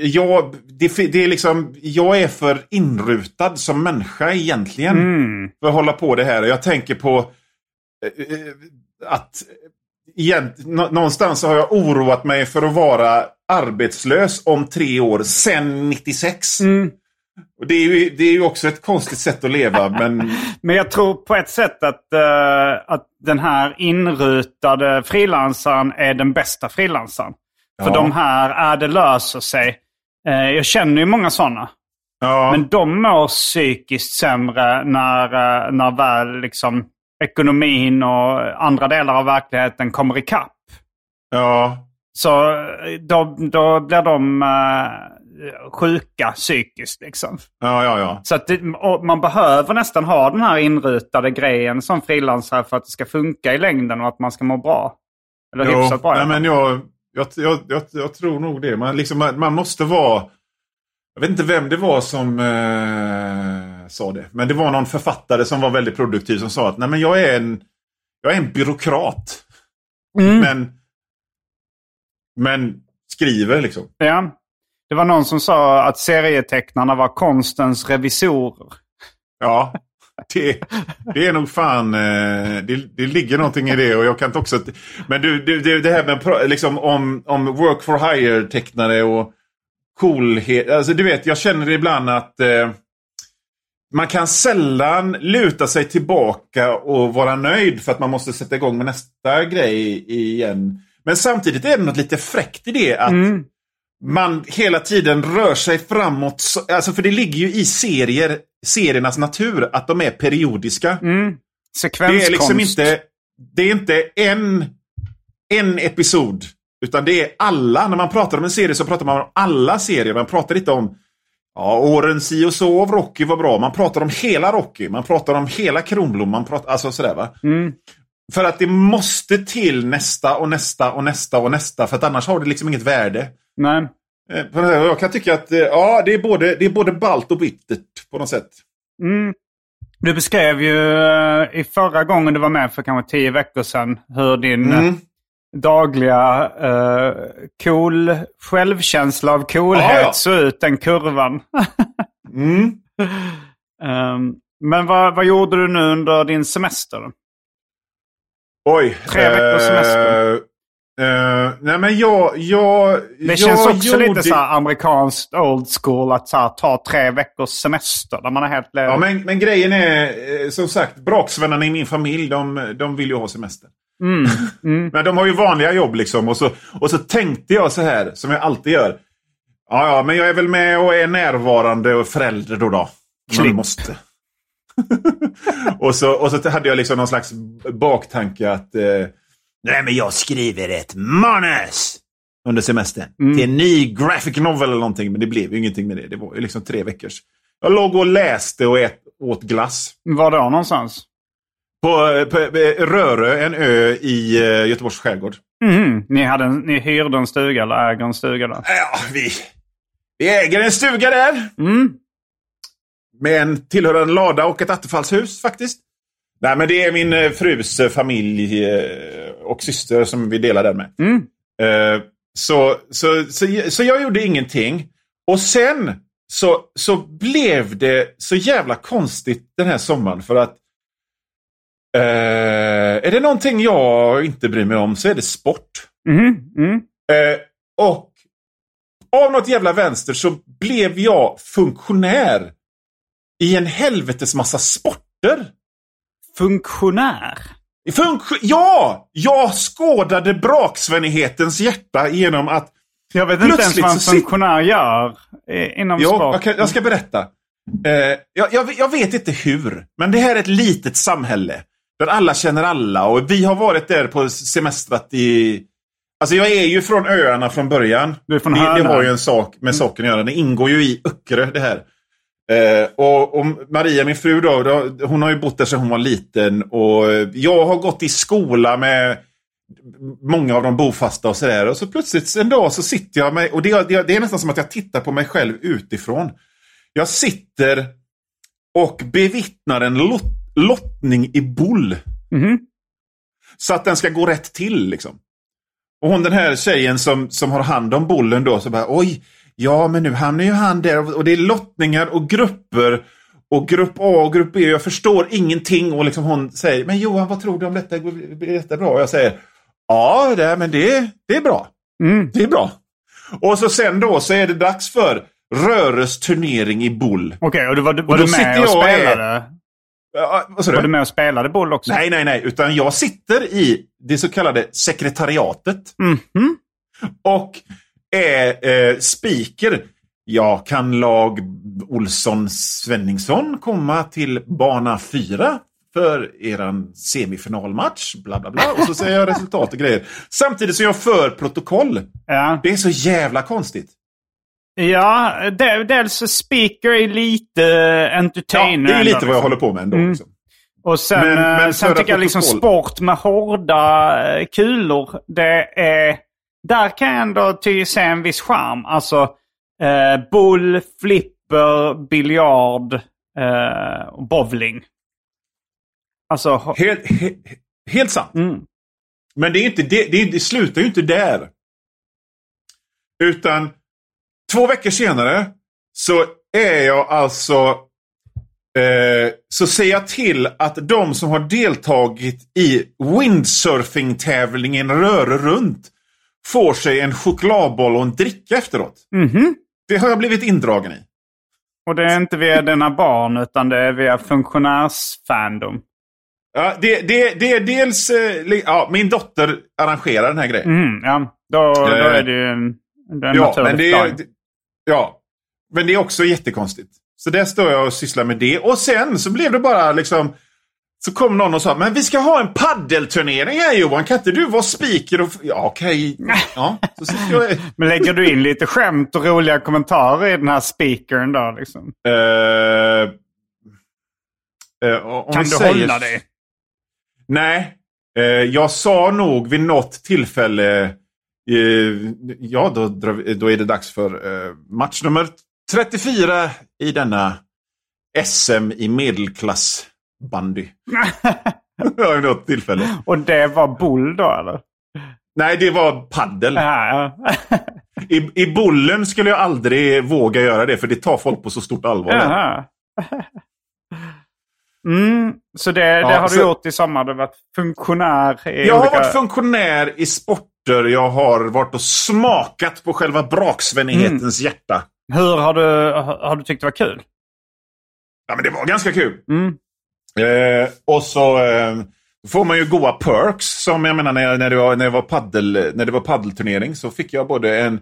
jag, det, det är liksom, jag är för inrutad som människa egentligen för att hålla på det här. Jag tänker på eh, eh, att igen, nå- någonstans har jag oroat mig för att vara arbetslös om tre år, sen 96. Och det, är ju, det är ju också ett konstigt sätt att leva, men Men jag tror på ett sätt att, eh, att den här inrutade frilansaren är den bästa frilansaren. För Ja. de här är det löser sig. Eh, jag känner ju många sådana. ja. Men de mår psykiskt sämre när, eh, när väl liksom ekonomin och andra delar av verkligheten kommer ikapp. ja. Så då, då blir de sjuka psykiskt. Liksom. Ja, ja, ja. Så att det, man behöver nästan ha den här inrutade grejen som frilansare för att det ska funka i längden och att man ska må bra. Eller Jo, hyfsat bra. nej, men jag, jag, jag, jag, jag tror nog det. Man, liksom, man, man måste vara... Jag vet inte vem det var som eh, sa det. Men det var någon författare som var väldigt produktiv som sa att nej, men jag, är en, jag är en byråkrat. Mm. Men, men skriver liksom. Ja. Det var någon som sa att serietecknarna var konstens revisorer. Ja, det, det är nog fan... Eh, det, det ligger någonting i det. Och jag kan också... Men du, det, det här med liksom, om, om work for hire-tecknare och coolhet. Alltså du vet, jag känner ibland att eh, man kan sällan luta sig tillbaka och vara nöjd för att man måste sätta igång med nästa grej igen. Men samtidigt är det något lite fräckt i det att man hela tiden rör sig framåt. Så- Alltså för det ligger ju i serier, seriernas natur att de är periodiska. Mm. Det Sekvenskonst. är liksom inte, det är inte en, en episod. Utan det är alla. När man pratar om en serie så pratar man om alla serier. Man pratar inte om ja, åren si och så av Rocky var bra. Man pratar om hela Rocky. Man pratar om hela Kronblom. Man pratar, alltså sådär va. Mm. För att det måste till nästa och nästa och nästa och nästa. För att annars har det liksom inget värde. Nej. Eh, Jag kan tycka att eh, ja, det är både, det är både balt och bittert på något sätt. Mm. Du beskrev ju eh, i förra gången du var med för kanske tio veckor sedan hur din Mm. eh, dagliga uh, cool, självkänsla av coolhet Ja, ja. såg ut, den kurvan. Mm. Ehm, men vad, vad gjorde du nu under din semester? Oj. Tre veckors semester. eh, eh, nej men jag... jag Det jag känns också gjorde- lite så amerikanskt old school att här, ta tre veckors semester. Där man är helt... Ja, men, men grejen är, eh, som sagt, braksvännerna i min familj, de, de vill ju ha semester. Mm, Men de har ju vanliga jobb liksom. Och så, och så tänkte jag så här, som jag alltid gör. Ja, ja, men jag är väl med och är närvarande och förälder då. då man måste. och, så, och så hade jag liksom någon slags baktanke att... Eh, Nej, men jag skriver ett manus! Under semestern. Till en ny graphic novel eller någonting. Men det blev ju ingenting med det. Det var ju liksom tre veckors. Jag låg och läste och ät, åt glass. Var då någonstans? På, på, Rörö, en ö i eh, Göteborgs skärgård. Mhm. Ni, hade en, ni hyrde en stuga eller äger en stuga där? Ja, vi, vi äger en stuga där. Mm. Med en tillhörande lada och ett attefallshus faktiskt. Nej, men det är min eh, frus eh, familj eh, och syster som vi delar den med. Mm. Så, så, så, så jag gjorde ingenting. Och sen så, så blev det så jävla konstigt den här sommaren för att eh, är det någonting jag inte bryr mig om så är det sport. Mhm. Mm. Eh, och av något jävla vänster så blev jag funktionär i en helvetes massa sporter. Funktionär? Funktio- ja! Jag skådade braksvennighetens hjärta genom att... Jag vet inte ens vad en funktionär gör inom Jo, sport. jag, kan, jag ska berätta. Eh, jag, jag, jag vet inte hur, men det här är ett litet samhälle. Där alla känner alla och vi har varit där på semestrat i... Alltså jag är ju från öarna från början. Du är från det, det har ju en sak med saken att göra. Det ingår ju i Öckerö det här. Eh, och, och Maria, min fru, då, då, hon har ju bott där sedan hon var liten. Och jag har gått i skola med många av de bofasta och sådär. Och så plötsligt en dag så sitter jag med, och det, det, det är nästan som att jag tittar på mig själv utifrån. Jag sitter och bevittnar en lot, lottning i boll. Mhm. Så att den ska gå rätt till liksom. Och hon den här tjejen som, som har hand om bollen då, så bara oj, ja men nu hamnar ju han där och det är lottningar och grupper. Och grupp A och grupp B, jag förstår ingenting. Och liksom hon säger, men Johan vad tror du om detta? Blir detta bra? Och jag säger, ja det, men det, det är bra. Mm. Det är bra. Och så sen då så är det dags för Röres turnering i boll. Okej, och du var, var Och du med och och är- spelade? Ja, sa Var du du? med och spelade boll också? Nej, nej, nej. Utan jag sitter i det så kallade sekretariatet. Mhm. Och är eh, speaker. Ja, kan lag Olsson Svenningsson komma till bana 4 för eran semifinalmatch? Bla, bla, bla. Och så säger jag resultat och grejer. Samtidigt som jag för protokoll. Ja, Det är så jävla konstigt. ja de, dels speaker är lite Ja, entertainer. det är lite vad jag liksom. håller på med ändå. Mm. Liksom. Och sen, Men- eh, men sen föra tycker jag liksom sport med hårda eh, kulor. Det är, där kan jag ändå ty se en viss charm. Alltså eh, bull, flipper, biljard eh, och bowling. Alltså, Helt, he, helt sant. mm. Men det, är inte, det, det, det slutar ju inte där. Utan två veckor senare så är jag alltså... Eh, så ser jag till att de som har deltagit i windsurfing-tävlingen Röre runt får sig en chokladboll och en dricka efteråt. Mhm. Det har jag blivit indragen i. Och det är inte via dina barn utan det är via funktionärsfandom. Ja, det, det, det är dels... Eh, ja, min dotter arrangerar den här grejen. Mm, ja, då, då Eh, är det ju en, det är en Ja, men det, är- ja, men det är också jättekonstigt. Så där står jag och sysslar med det. Och sen så blev det bara liksom... Så kom någon och sa, men vi ska ha en paddelturnering här Johan. Kan inte du vara speaker? Och... Ja, okej. Ja, så sitter jag... Men lägger du in lite skämt och roliga kommentarer i den här speakern då? Liksom? Eh, om Kan du säger- hålla dig? Nej. Eh, jag sa nog vid något tillfälle... Ja, då, då är det dags för match nummer 34 i denna SM i medelklassbandy. ja, vid något tillfälle. Och det var bull då eller? Nej, det var paddel. Ja, ja. I, I bollen skulle jag aldrig våga göra det, för det tar folk på så stort allvar. Jaha. Mm, så det, det Ja, har du så- gjort i sommar? Du har varit funktionär i Jag har olika... varit funktionär i sporter. Jag har varit och smakat på själva braksvennighetens hjärta. Hur har du, har har du tyckt det var kul? Ja, men det var ganska kul. Mm. Eh, och så eh, får man ju goa perks. Som jag menar när, jag, när, det, var, när, det var paddel, när det var paddelturnering så fick jag både en,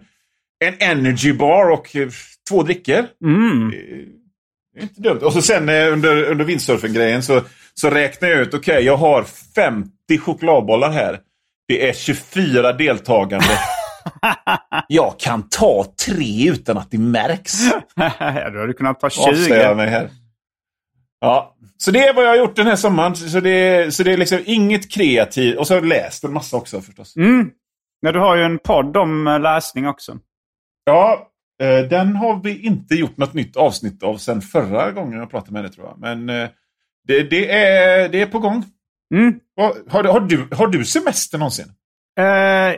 en energy bar och eh, två drickor. Mm. Det är inte dumt. Och så sen eh, under, under windsurfing-grejen så, så räknar jag ut, okej jag har 50 chokladbollar här. Det är 24 deltagande. jag kan ta tre utan att det märks. du hade kunnat ta Avslöjar 20. mig här. Ja, så det är vad jag har gjort den här sommaren. Så det, så det är liksom inget kreativt. Och så har jag läst en massa också förstås. Mm. Ja, du har ju en podd om eh, läsning också. Ja, eh, den har vi inte gjort något nytt avsnitt av sen förra gången jag pratade med dig tror jag. Men eh, det, det, är, det är på gång. Mm. Har, har, du, har du semester någonsin? Eh,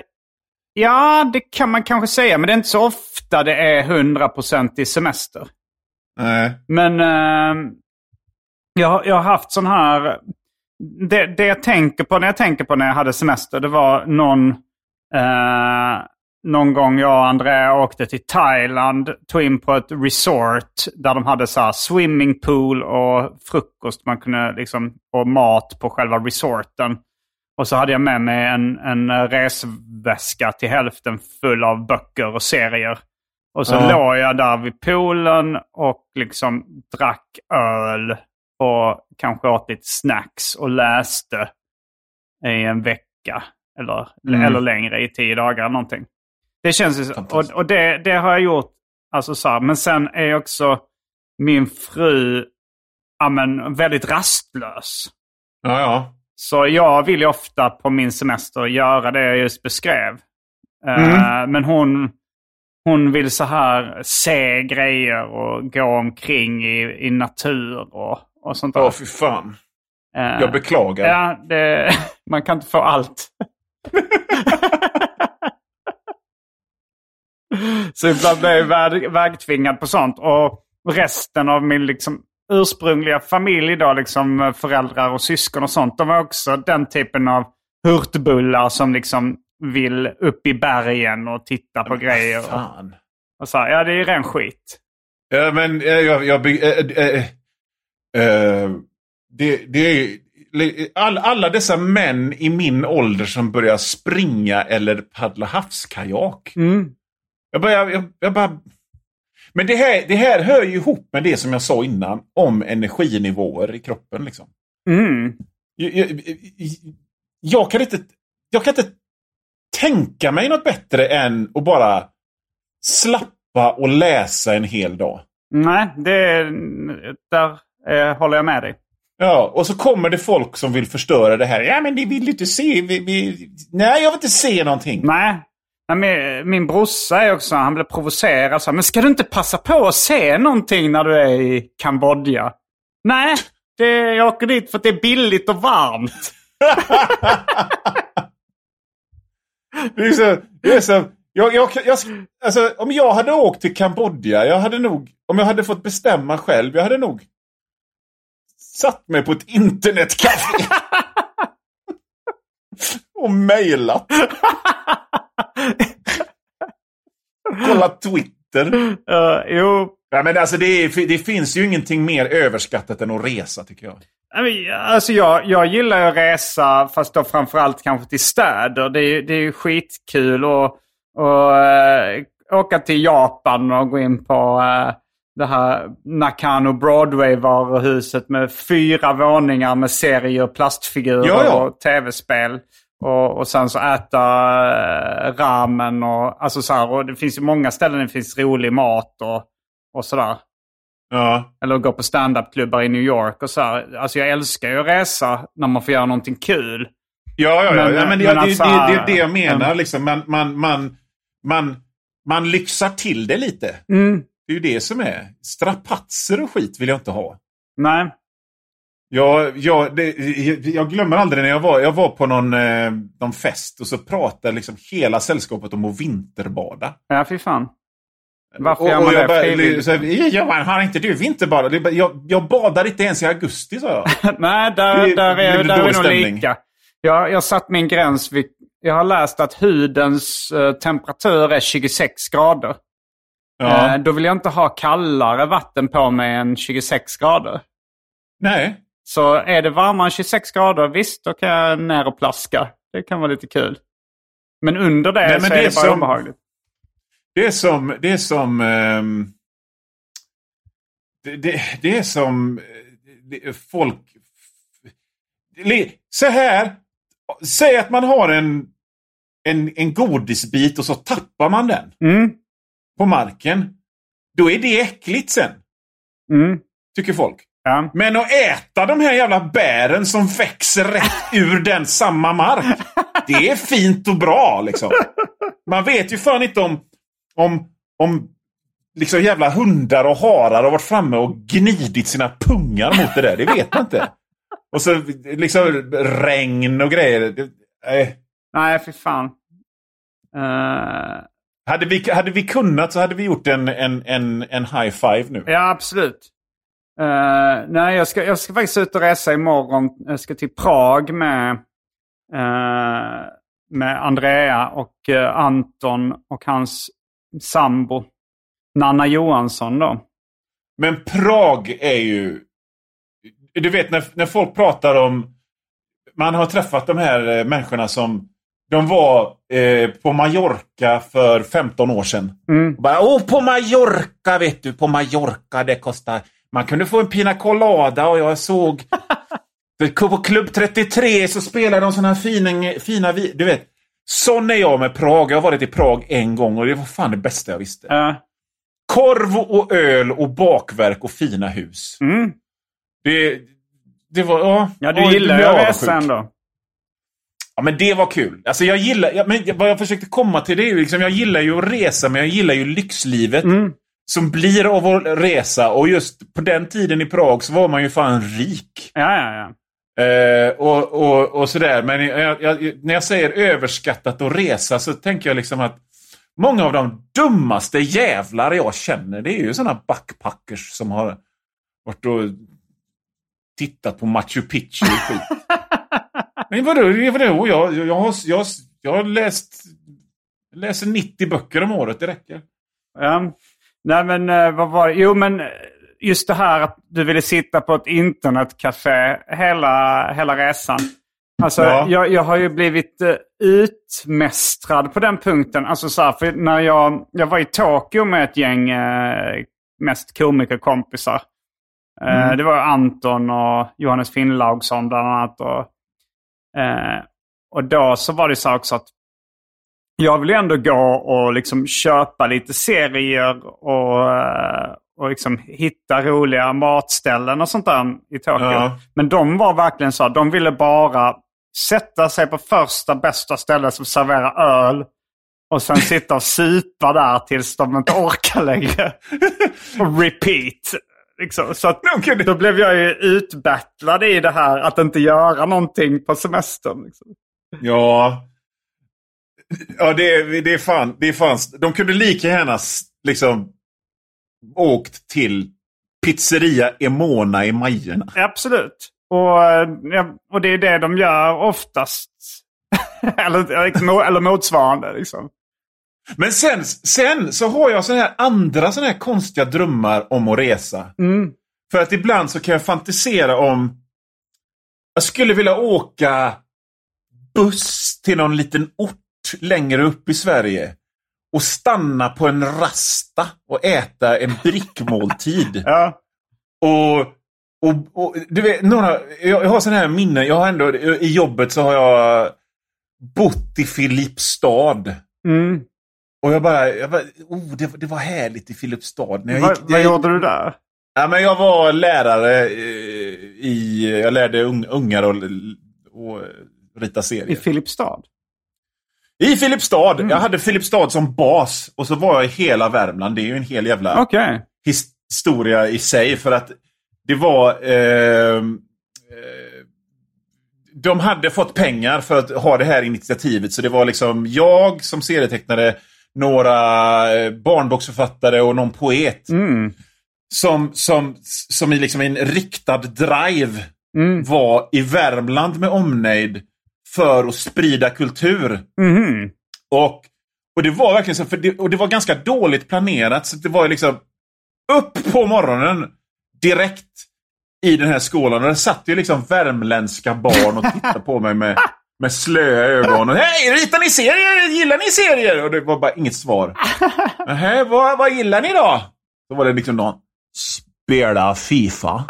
ja, det kan man kanske säga. Men det är inte så ofta det är 100% i semester. Nej. Men eh, jag, jag har haft sån här... Det, det jag tänker på när jag tänker på när jag hade semester, det var någon, eh, någon gång jag och Andrea åkte till Thailand, tog in på ett resort där de hade så här swimmingpool och frukost man kunde liksom, och mat på själva resorten. Och så hade jag med mig en, en resväska till hälften full av böcker och serier. Och så Ja. låg jag där vid poolen och liksom drack öl och kanske åt lite snacks och läste i en vecka. Eller, Mm. eller längre, i tio dagar någonting. Det känns ju. Och, och det, det har jag gjort. Alltså så här, men sen är också min fru ja, men, väldigt rastlös. Ja, ja. Så jag vill ju ofta på min semester göra det jag just beskrev. Eh, Men hon, hon vill så här se grejer och gå omkring i, i natur och, och sånt där. Åh, fy fan. Eh, Jag beklagar. Ja, det, man kan inte få allt. Så ibland blir jag väg, vägtvingad på sånt. Och resten av min liksom, ursprungliga familj, då, liksom, föräldrar och syskon och sånt, de var också den typen av hurtbullar som liksom vill upp i bergen och titta på grejer. Och, Fan. och så här, ja, det är ren skit. Ja, men eh, jag... jag be- eh, eh, det, det är all, alla dessa män i min ålder som börjar springa eller paddla havskajak. Mm. Jag bara, jag, jag bara... Men det här, det här hör ju ihop med det som jag sa innan om energinivåer i kroppen. Liksom. Mm. Jag, jag, jag, kan inte, jag kan inte tänka mig något bättre än att bara slappa och läsa en hel dag. Nej, det, där eh, håller jag med dig. Ja, och så kommer det folk som vill förstöra det här. Ja, men ni vill inte se. Vi, vi... Nej, jag vill inte se någonting. Nej. Nej, Min, min brorsa är också, han blev provocerad. Så men ska du inte passa på att se någonting när du är i Kambodja? Nej, det, jag åker dit för att det är billigt och varmt. Det är så... Det är så jag, jag, jag, alltså, om jag hade åkt till Kambodja, jag hade nog... Om jag hade fått bestämma själv, jag hade nog satt mig på ett internetcafé. och mejlat. Kolla Twitter. Uh, jo, Ja, men alltså det, är, det finns ju ingenting mer överskattat än att resa tycker jag. Alltså jag, jag gillar att resa, fast då framförallt kanske till städer. Det är, det är skitkul att och, äh, åka till Japan och gå in på äh, det här Nakano Broadway-varuhuset med fyra våningar med serier, plastfigurer Ja, ja. och tv-spel. Och, och sen så äta äh, ramen och alltså så här, och det finns ju många ställen där det finns rolig mat och, och sådär. Ja. Eller gå på standupklubbar i New York och så här. Alltså jag älskar ju att resa när man får göra någonting kul. Ja, ja, ja. Men- ja men det, men alltså, det, det är det jag menar. Liksom. Man, man, man, man, man lyxar till det lite. Mm. Det är ju det som är. Strapatser och skit vill jag inte ha. Nej. Jag, jag, det, jag, jag glömmer aldrig när jag var, jag var på någon, eh, någon fest och så pratade liksom hela sällskapet om att vinterbada. Ja, fy fan. Varför Och, gör och man jag det bara, så Johan, har inte du? Det bara, Jag, jag badar inte ens i augusti, sa jag. Nej, där, Det- där det är, blir där är nog lika. Jag, jag satt min gräns vid... Jag har läst att hudens eh, temperatur är 26 grader. Ja. Eh, då vill jag inte ha kallare vatten på mig än 26 grader. Nej. Så är det varmare än 26 grader, visst, då kan jag ner och plaska. Det kan vara lite kul. Men under det Nej, men så det är det bara som- obehagligt. Det är som... Det är som... ehm, det, det, det är som... eh, folk... Så här. Säg att man har en, en, en godisbit och så tappar man den Mm, på marken. Då är det äckligt sen, mm, tycker folk. ja. Men att äta de här jävla bären som växer rätt ur den samma mark. Det är fint och bra liksom. Man vet ju fan inte om, om, om liksom jävla hundar och harar har varit framme och gnidit sina pungar mot det där. Det vet man inte. Och så liksom regn och grejer. Det, nej. Nej, för fan. Eh, Hade, vi, hade vi kunnat så hade vi gjort en, en, en, en high five nu. ja, absolut. Eh, nej, jag ska, jag ska faktiskt ut och resa imorgon. Jag ska till Prag med, eh, med Andrea och eh, Anton och hans sambo Nanna Johansson då. Men Prag är ju... Du vet när, när folk pratar om... Man har träffat de här människorna som... De var eh, på Mallorca för 15 år sedan. Mm. Bara, Åh, på Mallorca vet du, på Mallorca det kostar... Man kunde få en pina colada och jag såg... på Klubb 33 så spelar de såna här fina, fina... Du vet. Sån är jag med Prag. Jag har varit i Prag en gång och det var fan det bästa jag visste. Eh, Korv och öl och bakverk och fina hus. Mm. Det, det var... Ja, Ja, du gillar ju att avundsjuk. Ja, men det var kul. Alltså jag gillar... Ja, men vad jag försökte komma till det är ju liksom, jag gillar ju att resa, men jag gillar ju lyxlivet. Mm. Som blir av att resa. Och just på den tiden i Prag så var man ju fan rik. Ja, ja, ja. Eh, och, och, och sådär. Men jag, jag, när jag säger överskattat att resa så tänker jag liksom att många av de dummaste jävlar jag känner det är ju sådana backpackers som har varit och tittat på Machu Picchu och skit. Men vadå? vadå? Jag, jag, jag, har, jag, jag har läst läser 90 böcker om året, det räcker. Ja. Nej men eh, vad var det? Jo men eh, just det här att du ville sitta på ett internetcafé hela, hela resan. Alltså Ja. jag, jag har ju blivit eh, utmästrad på den punkten. Alltså så här, för när jag, jag var i Tokyo med ett gäng eh, mest komikerkompisar. Eh, Det var Anton och Johannes Finnlaugsson bland annat. Och, eh, och då så var det så också att jag vill ju ändå gå och liksom köpa lite serier och, eh, och liksom hitta roliga matställen och sånt där i Tokyo. Ja. Men de var verkligen så, de ville bara sätta sig på första bästa stället som serverar öl. Och sen sitta och supa där tills de inte orkar längre. och repeat. Liksom. Så kunde- då blev jag ju utbattlad i det här att inte göra någonting på semestern. Liksom. Ja. Ja, det, det är fan. Det är fan. De kunde lika gärna liksom åkt till pizzeria Emona i Majerna. Absolut. Och, eh, och det är det de gör oftast. eller, eller motsvarande. Liksom. Men sen, sen så har jag såna här andra såna här konstiga drömmar om att resa. Mm. För att ibland så kan jag fantisera om... Jag skulle vilja åka buss till någon liten ort längre upp i Sverige. Och stanna på en rasta och äta en brickmåltid. Ja. Och, och, och du vet, några, jag, jag har sådana här minnen. Jag har ändå, I jobbet så har jag bott i Filipstad. Mm. Och jag bara, jag bara oh, det, det var härligt i Filipstad. När jag Vad, gick, vad jag, gjorde du där? Ja, men jag var lärare eh, i... Jag lärde un, ungar att och rita serier. I Filipstad? I Filipstad. Mm. Jag hade Filipstad som bas. Och så var jag i hela Värmland. Det är ju en hel jävla his- historia i sig. För att det var... Eh, eh, de hade fått pengar för att ha det här initiativet. Så det var liksom jag som serietecknare, några eh, barnboksförfattare och någon poet. Mm. Som, som, som i liksom en riktad drive Mm. var i Värmland med omnejd för att sprida kultur. Mhm. Och, och det var verkligen så, för det, och det var ganska dåligt planerat. Så det var liksom upp på morgonen direkt i den här skolan. Och det satt ju liksom värmländska barn och tittade på mig med, med slöa ögon. Och, Hej, ritar ni serier? Gillar ni serier? Och det var bara inget svar. Nähä, vad, vad gillar ni då? Då var det liksom någon. Spela Fifa.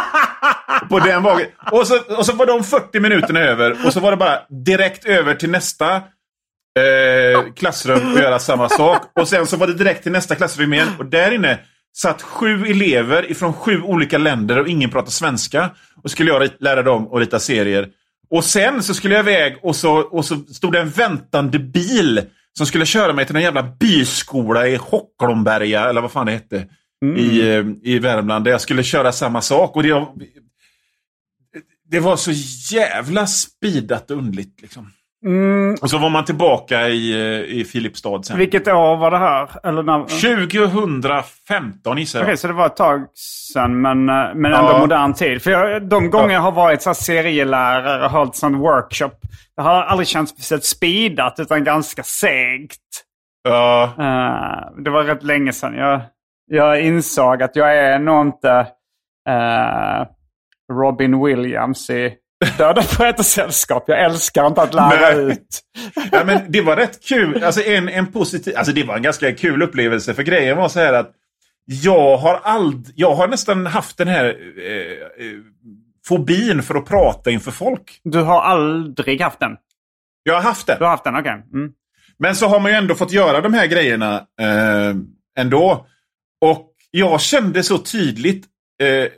på den vägen. Och så, och så var de 40 minuterna över och så var det bara direkt över till nästa eh, klassrum och göra samma sak. Och sen så var det direkt till nästa klassrum igen. Och där inne satt sju elever ifrån sju olika länder och ingen pratade svenska. Och skulle jag lära dem att rita serier. Och sen så skulle jag iväg och så, och så stod det en väntande bil som skulle köra mig till en jävla byskola i Hocklomberga, eller vad fan det hette, i, eh, i Värmland. Där jag skulle köra samma sak. Och det, det var så jävla speedat och underligt. Liksom. Mm. Och så var man tillbaka i, eh, i Filipstad sen. Vilket år var det här? Eller när... 2015 gissar jag. Okej, så det var ett tag sedan, men, eh, men ändå Ja. modern tid. För jag, de gånger jag har varit så här serielärare och hållit sån workshop, det har aldrig känts speciellt speedat, utan ganska segt. Ja. Eh, det var rätt länge sedan jag, jag insåg att jag är nog inte eh, Robin Williams i Döda poeter-sällskap. Jag älskar inte att lära Nej. ut. ja, men det var rätt kul. Alltså en, en positiv... Alltså det var en ganska kul upplevelse. För grejen var så här att jag har ald, Jag har nästan haft den här eh, eh, fobin för att prata inför folk. Du har aldrig haft den? Jag har haft den. Du har haft den, okej. Mm. Men så har man ju ändå fått göra de här grejerna eh, ändå. Och jag kände så tydligt eh,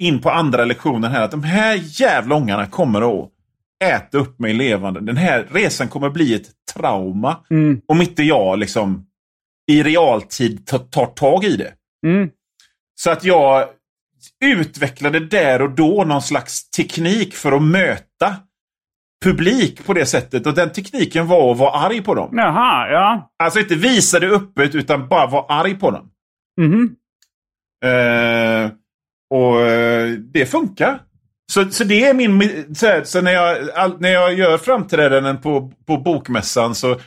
in på andra lektionen här att de här jävla ångarna kommer att äta upp mig levande. Den här resan kommer bli ett trauma Mm. om inte jag liksom i realtid tar, tag i det. Mm. Så att jag utvecklade där och då någon slags teknik för att möta publik på det sättet. Och den tekniken var att vara arg på dem. Jaha, ja. Alltså inte visa det öppet utan bara vara arg på dem. Mhm. Eh, och eh, det funkar. Så, så det är min... Så, här, så när, jag, all, när jag gör framträdanden på, på bokmässan så,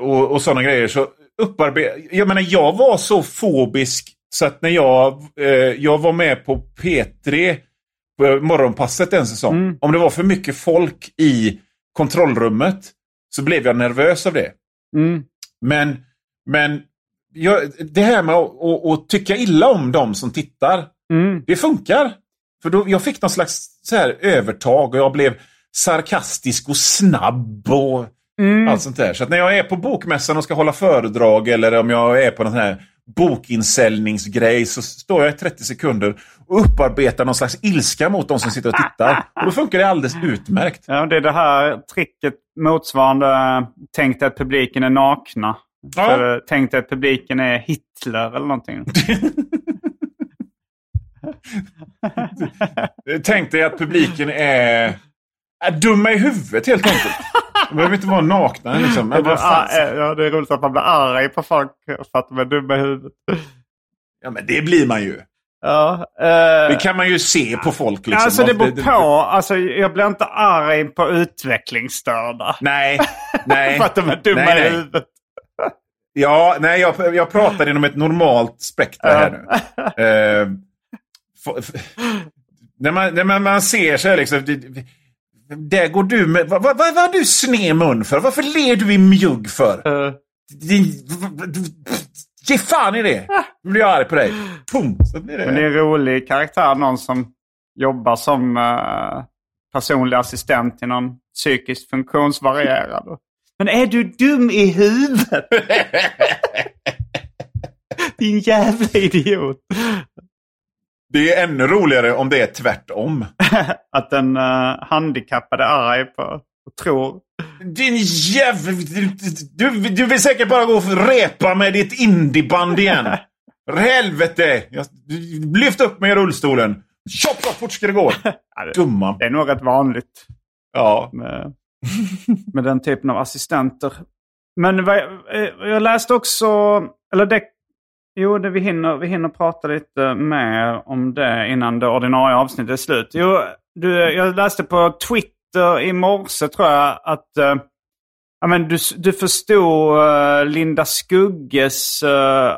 och, och sådana grejer så upparbetar... Jag menar, jag var så fobisk så att när jag, eh, jag var med på P3 på morgonpasset en säsong. Mm. Om det var för mycket folk i kontrollrummet så blev jag nervös av det. Mm. Men, men jag, det här med att, att, att tycka illa om de som tittar, Mm. det funkar. För då, jag fick någon slags så här, övertag och jag blev sarkastisk och snabb och Mm. allt sånt där. Så att när jag är på bokmässan och ska hålla föredrag eller om jag är på någon här bokinsäljningsgrej så står jag i 30 sekunder och upparbetar någon slags ilska mot de som sitter och tittar. Och då funkar det alldeles utmärkt. Ja, det är det här tricket motsvarande eh, tänk att publiken är nakna. Ja. För, eh, tänk dig att publiken är Hitler eller någonting. Tänk dig att publiken är, är dumma i huvudet helt enkelt. De behöver inte vara nakna liksom. Men vad fan. Ja, det är roligt att man blir arg på folk för att de är dumma i huvudet. Ja, men det blir man ju. Ja, eh, Det kan man ju se på folk. Liksom. Alltså det beror på. Alltså, jag blir inte arg på utvecklingsstörda. Nej, nej. för att de är dumma Nej, i nej. huvudet. Ja, nej, jag, jag pratar inom ett normalt spektra här nu. Eh, när man, när man, man ser så här liksom. det- Där går du med... Vad, vad, vad har du sned mun för? Varför ler du i mjugg för? Eh, Din, ge fan i det! Nu blir jag arg på dig. Pum! Så blir det. Men det är en rolig karaktär. Någon som jobbar som eh, personlig assistent till någon psykiskt funktionsvarierad. Men är du dum i huvudet? Din jävla idiot. Det är ännu roligare om det är tvärtom. Att den uh, handikappade är arg på och tror. Din jävel... Du, du vill säkert bara gå och repa med ditt indieband igen. Helvete! Jag, lyft upp mig i rullstolen. Tjopp, så fort ska det gå. Dumma. Det är nog rätt vanligt Ja. med, med den typen av assistenter. Men vad, jag- eh, jag läste också, eller det, jo det, vi, hinner, vi hinner prata lite mer om det innan det ordinarie avsnittet är slut. Jo, du, jag läste på Twitter i morse tror jag att eh, ja, men du, du förstod eh, Linda Skugges uh,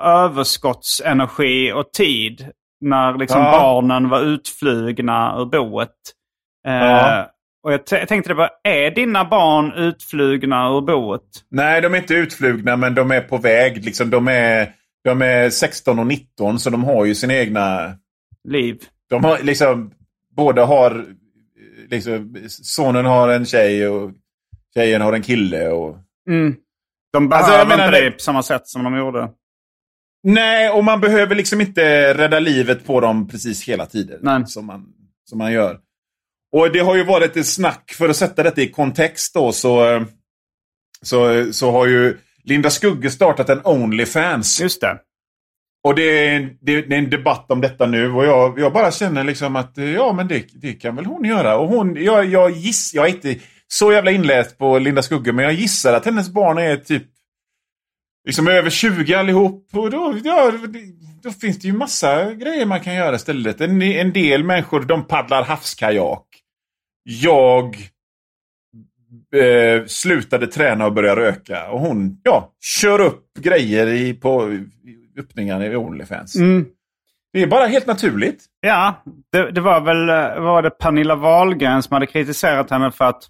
överskottsenergi och tid när liksom Ja. barnen var utflugna ur boet. Eh, Ja. och jag, jag tänkte det bara, är dina barn utflugna ur boet? Nej, de är inte utflugna, men de är på väg. Liksom, de, är, de är 16 och 19, så de har ju sina egna... Liv? De har liksom... Båda har... Liksom, sonen har en tjej och tjejen har en kille. Och... Mm. De Alltså, behöver menar inte det- på samma sätt som de gjorde. Nej, och man behöver liksom inte rädda livet på dem precis hela tiden. Nej. Som man, som man gör. Och det har ju varit ett snack, för att sätta detta i kontext då, så, så, så har ju Linda Skugge startat en Onlyfans. Just det. Och det är, det, det är en debatt om detta nu och jag, jag bara känner liksom att eh, ja men det, det kan väl hon göra. Och hon, jag, jag giss, jag är inte så jävla inläst på Linda Skugge men jag gissar att hennes barn är typ liksom över 20 allihop. Och då, ja, då finns det ju massa grejer man kan göra istället. En, en del människor de paddlar havskajak. Jag eh, slutade träna och började röka. Och hon ja, kör upp grejer i, på i öppningarna i Onlyfans. Mm. Det är bara helt naturligt. Ja, det, det var väl eh, var det Pernilla Wahlgren som hade kritiserat henne för att,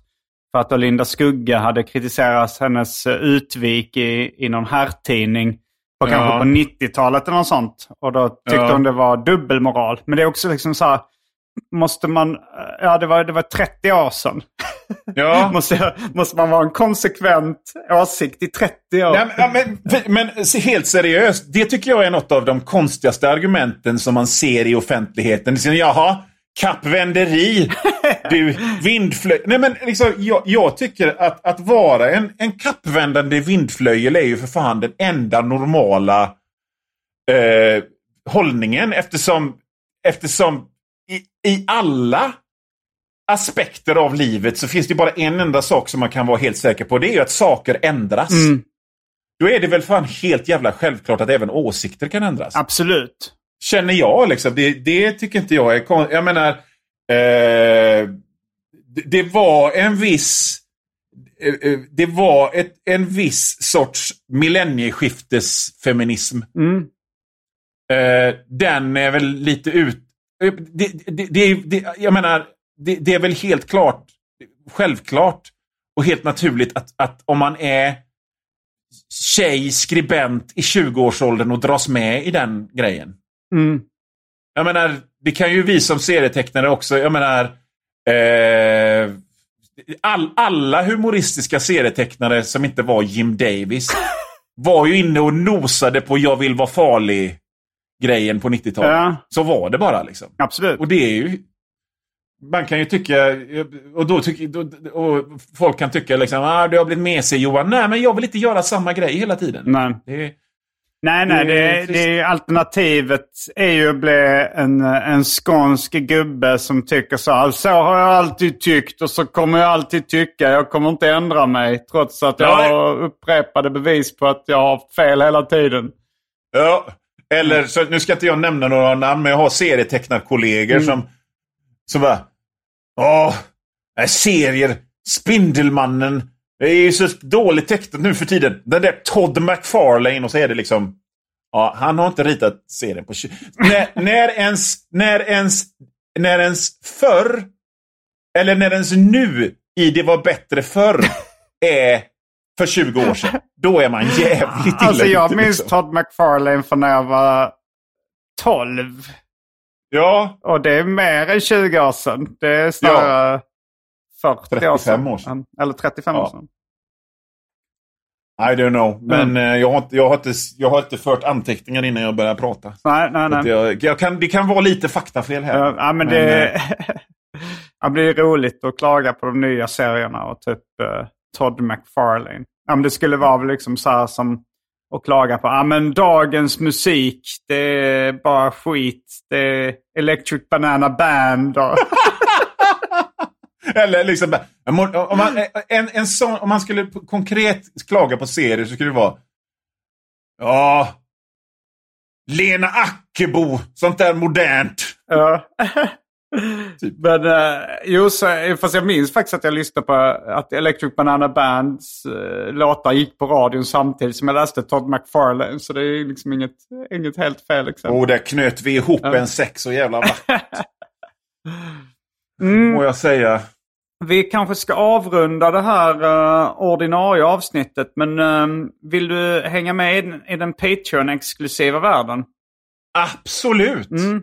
för att Linda Skugga hade kritiserat hennes eh, utvik i, i någon herrtidning på Ja. kanske på 90-talet eller något sånt. Och då tyckte Ja. hon det var dubbelmoral. Men det är också liksom så här, måste man... Ja, det var, det var 30 år sedan. Ja. måste, måste man vara en konsekvent åsikt i 30 år? Nej, men, men, men helt seriöst, det tycker jag är något av de konstigaste argumenten som man ser i offentligheten. Liksom, Jaha, kappvänderi, du vindflöjel. Nej men liksom, jag, jag, tycker att, att vara en, en kappvändande vindflöjel är ju för fan den enda normala eh, hållningen eftersom, eftersom i, i alla aspekter av livet så finns det bara en enda sak som man kan vara helt säker på. Det är ju att saker ändras. Mm. Då är det väl fan helt jävla självklart att även åsikter kan ändras. Absolut. Känner jag liksom. Det, det tycker inte jag är konstigt. Jag menar, eh, det, var en viss... Eh, eh, det var ett, en viss sorts millennieskiftesfeminism. Mm. Eh, den är väl lite ut... Eh, det, det, det, jag menar, det, det, är väl helt klart, självklart och helt naturligt att, att om man är tjej, skribent i 20-årsåldern och dras med i den grejen. Mm. Jag menar, det kan ju vi som serietecknare också. Jag menar, eh, all, alla humoristiska serietecknare som inte var Jim Davis var ju inne och nosade på jag vill vara farlig grejen på 90-talet. Ja. Så var det bara liksom. Absolut. Och det är ju man kan ju tycka, och, då tycker, och folk kan tycka liksom, ah, du har blivit mesig Johan. Nej, men jag vill inte göra samma grej hela tiden. Nej. Det, nej, nej, det, det, alternativet är ju att bli en, en skånsk gubbe som tycker så här. Så har jag alltid tyckt och så kommer jag alltid tycka. Jag kommer inte ändra mig trots att jag ja. har upprepade bevis på att jag har fel hela tiden. Ja, eller så, nu ska inte jag nämna några namn, men jag har serietecknarkollegor mm. som, som bara Åh, serier. Spindelmannen. Det är ju så dåligt tecknat nu för tiden. Den där Todd McFarlane och så är det liksom... Ja, han har inte ritat serien på... när, när, ens, när, ens, när ens förr, eller när ens nu i Det var bättre förr är för 20 år sedan. Då är man jävligt illa Alltså jag minns liksom. Todd McFarlane från när jag var 12. Ja. Och det är mer än 20 år sedan. Det är snarare ja. 40 år sedan. år sedan. Eller 35 ja. år sedan. I don't know. Men mm. Jag, har inte, jag, har inte, jag har inte fört anteckningar innan jag börjar prata. Nej, nej, nej. Jag, jag kan, det kan vara lite faktafel här. Ja, men, men det, äh... det blir roligt att klaga på de nya serierna och typ uh, Todd McFarlane. Ja, men det skulle vara liksom så här som och klaga på ah, men dagens musik, det är bara skit. Det är Electric Banana Band. Och... Eller liksom, om man, en, en sån, om man skulle konkret klaga på serier så skulle det vara Ja, Lena Ackebo, sånt där modernt. Ja. Typ. Men uh, jo, så, fast jag minns faktiskt att jag lyssnade på att Electric Banana Bands uh, låtar gick på radion samtidigt som jag läste Todd McFarlane. Så det är liksom inget, inget helt fel exempel. Och där knöt vi ihop ja. en sex så jävla vackert. mm. Må jag säga. Vi kanske ska avrunda det här uh, ordinarie avsnittet. Men uh, vill du hänga med i, i den Patreon-exklusiva världen? Absolut! Mm.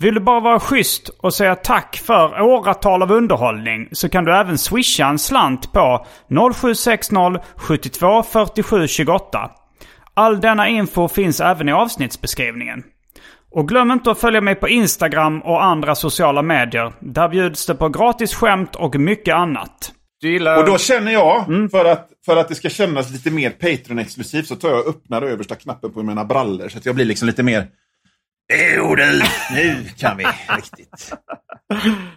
Vill du bara vara schysst och säga tack för åratal av underhållning så kan du även swisha en slant på 0760 72 47 28. All denna info finns även i avsnittsbeskrivningen. Och glöm inte att följa mig på Instagram och andra sociala medier. Där bjuds det på gratis skämt och mycket annat. Gillar... Och då känner jag, mm. för, att, för att det ska kännas lite mer Patreon-exklusivt, så tar jag och öppnar översta knappen på mina brallor så att jag blir liksom lite mer Jo du, nu kan vi riktigt.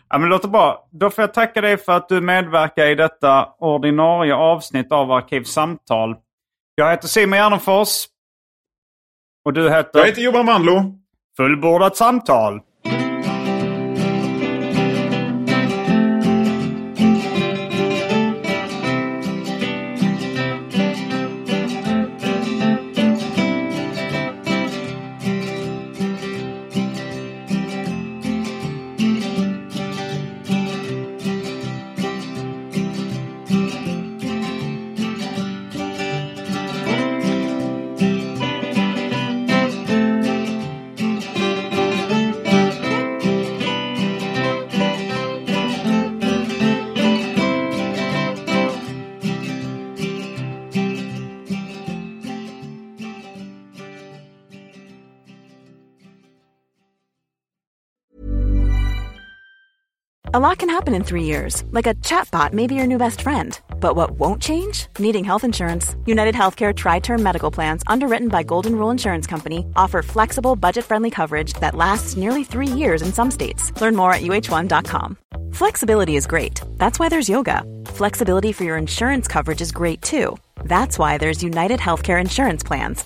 Ja men låter bra. Då får jag tacka dig för att du medverkar i detta ordinarie avsnitt av Arkivsamtal. Jag heter Simon Gärdenfors. Och du heter? Jag heter Johan Manlo. Fullbordat samtal. A lot can happen in three years, like a chatbot may be your new best friend. But what won't change? Needing health insurance. United Healthcare Tri Term Medical Plans, underwritten by Golden Rule Insurance Company, offer flexible, budget friendly coverage that lasts nearly three years in some states. Learn more at uh1.com. Flexibility is great. That's why there's yoga. Flexibility for your insurance coverage is great too. That's why there's United Healthcare Insurance Plans.